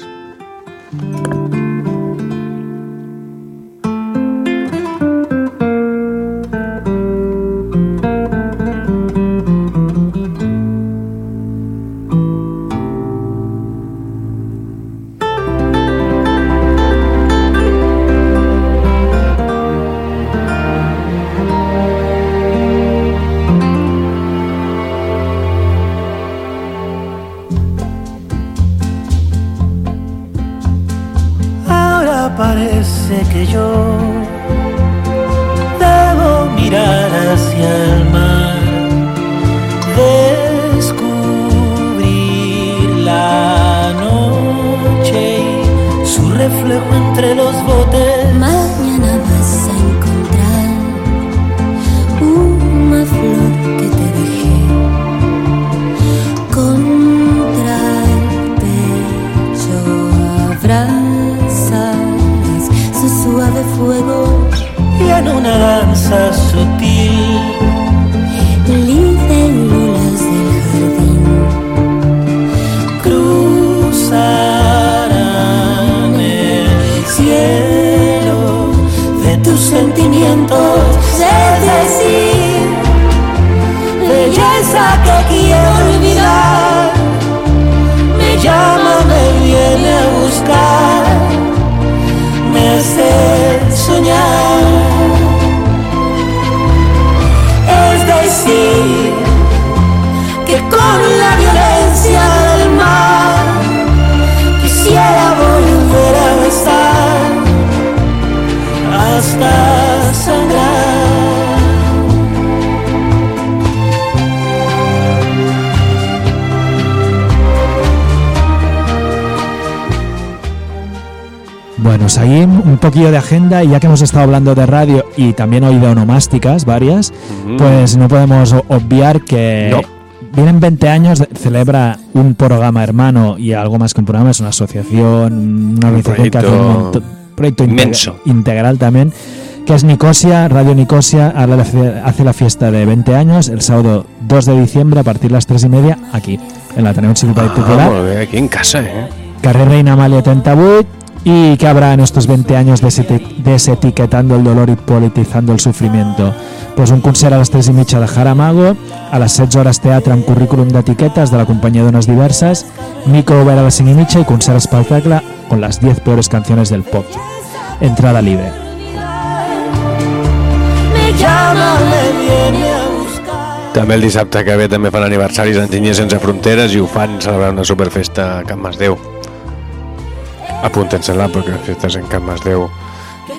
De agenda y ya que hemos estado hablando de radio y también hoy de onomásticas varias, Mm. pues no podemos obviar que No. vienen 20 años, de- celebra un programa hermano y algo más que un programa, es una asociación, una organización que hace un proyecto inmenso. integral también, que es Nicosia, Radio Nicosia, hace la fiesta de 20 años el sábado 2 de diciembre a partir de las 3 y media aquí, en la Ateneo Enciclopèdia Ah, Popular. molt bé, aquí en casa, eh? Carrer Reina Amalia 38 y que habrá en estos 20 años deseti- desetiquetando el dolor y politizando el sufrimiento. Pues un concert a les 3 i mitja de Jaramago, a les 16 hores teatre amb currículum d'etiquetes de la companyia Dones Diverses, micro obert a les 5 i mitja i concert espectacle con las 10 peores canciones del pop. Entrada libre. També el dissabte que ve també fan aniversaris d'Enginyers Sense Fronteres i ho fan celebrant una superfesta a Can Masdeu. Apúntense-la perquè les festes en Can Masdeu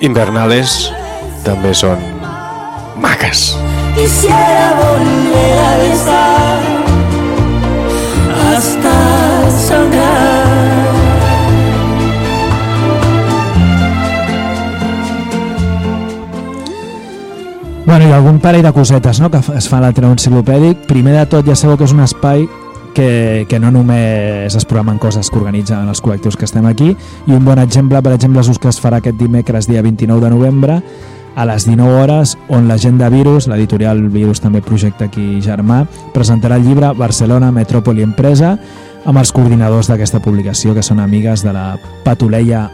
invernales també són maques. Quisiera volver a besar hasta sangrar. Bueno, i algun parell de cosetes no, que es fa a l'Ateneu Enciclopèdic. Primer de tot, ja sabeu que és un espai que, que no només es programen coses que organitzen els col·lectius que estem aquí, i un bon exemple, per exemple, és que es farà aquest dimecres, dia 29 de novembre, a les 19 hores, on l'agenda Virus, l'editorial Virus també projecta aquí germà, presentarà el llibre Barcelona, Metròpoli Empresa, amb els coordinadors d'aquesta publicació, que són amigues de la patuleia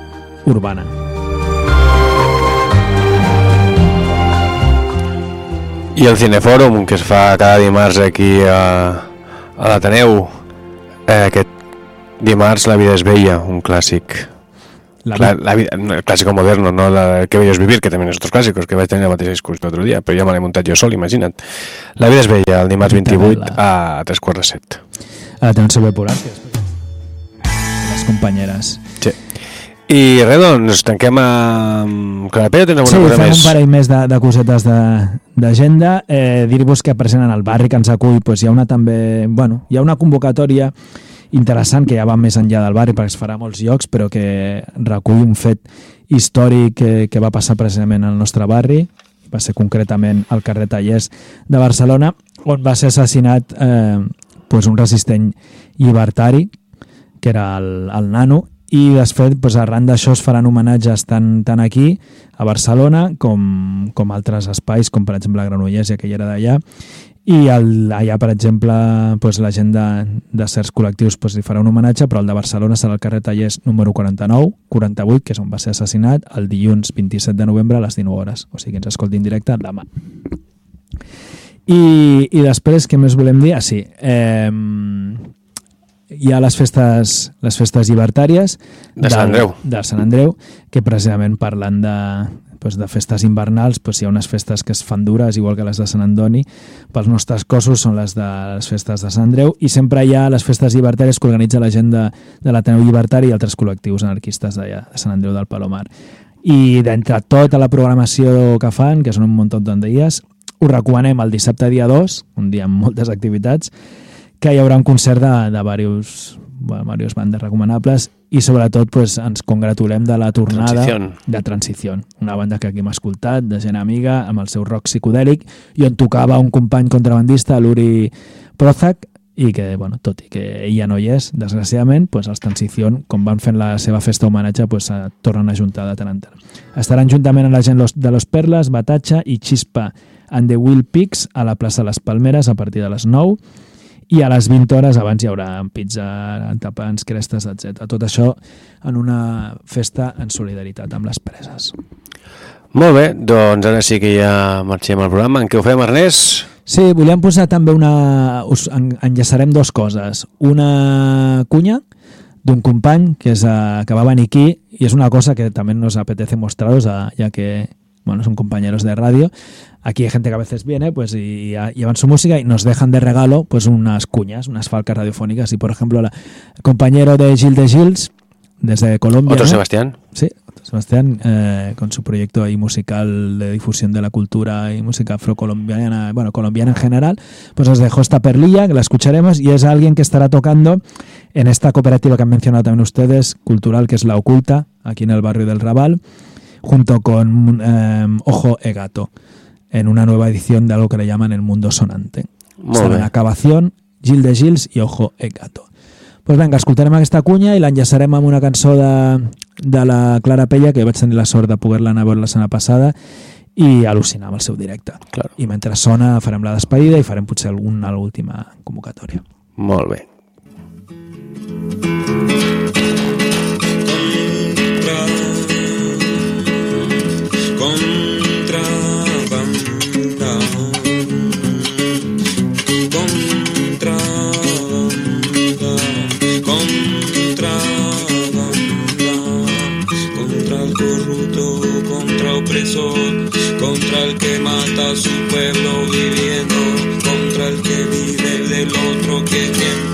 urbana. I el Cinefòrum, que es fa cada dimarts aquí a, a l'Ateneu, eh, aquest dimarts La vida és bella, un clàssic. La La, la, vida- no, el clásico moderno, no la que bello es vivir, que también es otros clásicos, que vaig tenir la mateixa discurs l'altre dia, però ja me l'he muntat jo sol, imagina't. La vida és bella, el dimarts 28 a tres quarts de set. A és les companyeres. Sí. I res, doncs, tanquem amb Clarapella, tens Sí, alguna cosa fem més? un parell més de, de cosetes de- d'agenda. Eh, Dir-vos que present en el barri que ens acull pues, hi ha una també, bueno, hi ha una convocatòria interessant que ja va més enllà del barri perquè es farà a molts llocs però que recull un fet històric que, que va passar precisament al nostre barri va ser concretament al carrer Tallers de Barcelona on va ser assassinat eh, pues un resistent llibertari que era el, el nano i després pues, arran d'això es faran homenatges tant, tant aquí a Barcelona com, com altres espais com per exemple Granollers i aquella era d'allà. I el, allà per exemple pues, la gent de, de certs col·lectius pues, li farà un homenatge però el de Barcelona serà el carrer Tallers número 49 48 que és on va ser assassinat el dilluns 27 de novembre a les 19 hores. O sigui que ens escolti en directe demà. I, i després, què més volem dir? Ah, sí, eh, hi ha les festes, les festes llibertàries De Sant Andreu. de Sant Andreu, que precisament parlant de, pues, de festes invernals, pues, hi ha unes festes que es fan dures, igual que les de Sant Andoni, pels nostres cossos són les de les festes de Sant Andreu, i sempre hi ha les festes llibertàries que organitza la gent de, de l'Ateneu Llibertari i altres col·lectius anarquistes d'allà, de Sant Andreu del Palomar. I d'entre tota la programació que fan, que són un munt de dies, us recomanem el dissabte dia 2, un dia amb moltes activitats, que hi haurà un concert de, de diversos, bueno, diversos bandes recomanables i sobretot pues, ens congratulem de la tornada Transición. de Transición, una banda que aquí hem escoltat, de gent amiga, amb el seu rock psicodèlic, i on tocava un company contrabandista, l'Uri Prozac, i que, bueno, tot i que ell ja no hi és, desgraciadament, pues, els Transición, com van fent la seva festa homenatge, pues, eh, tornen a juntar de tant en tant. Estaran juntament amb la gent los- de Los Perles, Batatxa i Xispa and the Will Pigs a la plaça Les Palmeres a partir de les 9 i a les 20 hores abans hi haurà pizza, entapants, crestes, etc. Tot això en una festa en solidaritat amb les preses. Molt bé, doncs ara sí que ja marxem al programa. En què ho fem, Ernest? Sí, volíem posar també una... Us en, enllaçarem dues coses. Una cunya d'un company que, és, uh, que va venir aquí i és una cosa que també nos apetece mostraros, uh, ya que bueno, son compañeros de radio. Aquí hay gente que a veces viene pues y, y llevan su música y nos dejan de regalo pues unas cuñas, unas falcas radiofónicas. Y por ejemplo, la- el compañero de Gil de Gils, desde Colombia. Otro ¿no? Sebastián. Sí, otro Sebastián, eh, con su proyecto ahí musical de difusión de la cultura y música afrocolombiana, bueno, colombiana en general, pues os dejo esta perlilla que la escucharemos y es alguien que estará tocando en esta cooperativa que han mencionado también ustedes, cultural, que es La Oculta, aquí en el barrio del Raval, junto con eh, Ojo e Gato, en una nueva edición de algo que le llaman El Mundo Sonante. Molt Estarà bé. en acabación, Gil de Gils i Ojo e Gato. Pues vinga, escoltarem aquesta cunya i l'enllaçarem amb una cançó de, de la Clara Pella, que vaig tenir la sort de poder-la anar a veure la setmana passada i al·lucinar amb el seu directe. Claro. I mentre sona farem la despedida i farem potser alguna última convocatòria. Molt bé. Mata a su pueblo viviendo, contra el que vive del otro que miente.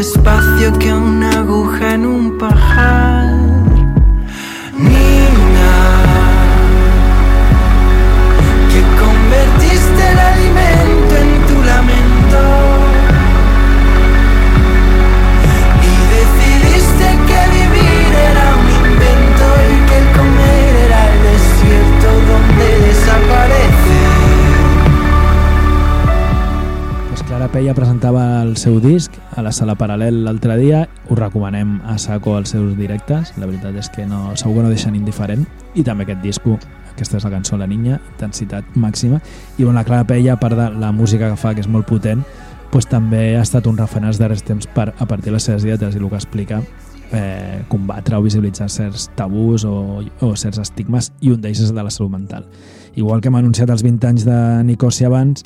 Espacio que una Peia presentava el seu disc a la sala Paral·lel l'altre dia. Us recomanem a saco els seus directes. La veritat és que no, segur que no deixen indiferent. I també aquest disco, aquesta és la cançó La Niña, intensitat màxima. I bueno, la Clara Peia, a part de la música que fa, que és molt potent, pues, també ha estat un referent als darrers temps per, a partir de les seves lletres i el que explica eh, combatre o visibilitzar certs tabús o, o certs estigmes i un d'ells és de la salut mental. Igual que hem anunciat els 20 anys de Nicosia abans,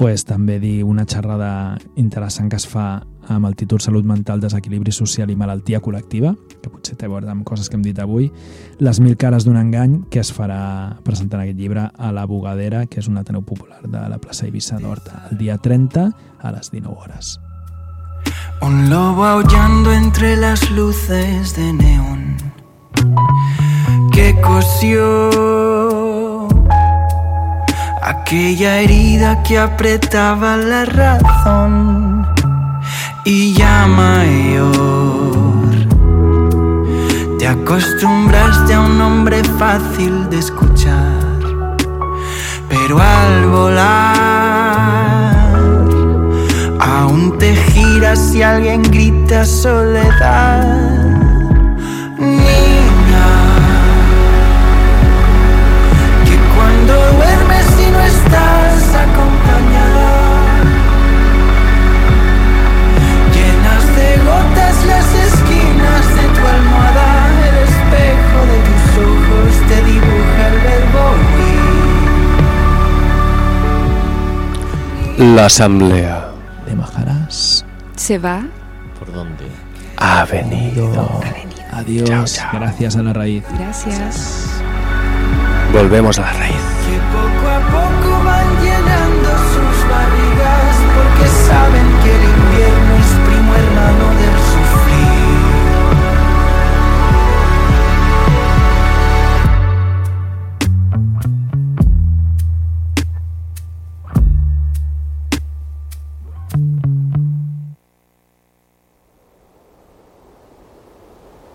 pues, també dir una xerrada interessant que es fa amb el títol Salut mental, desequilibri social i malaltia col·lectiva, que potser té a veure amb coses que hem dit avui, Les mil cares d'un engany, que es farà presentant aquest llibre a la Bogadera, que és un ateneu popular de la plaça Eivissa d'Horta, el dia 30 a les 19 hores. Un lobo aullando entre las luces de neón que cosió aquella herida que apretaba la razón y ya mayor te acostumbraste a un hombre fácil de escuchar pero al volar aún te giras si alguien grita soledad La asamblea de Maharaj se va. ¿Por dónde? Ha venido. Adiós. Gracias a la raíz. Gracias. Volvemos a la raíz. Que poco a poco van llenando sus barrigas porque saben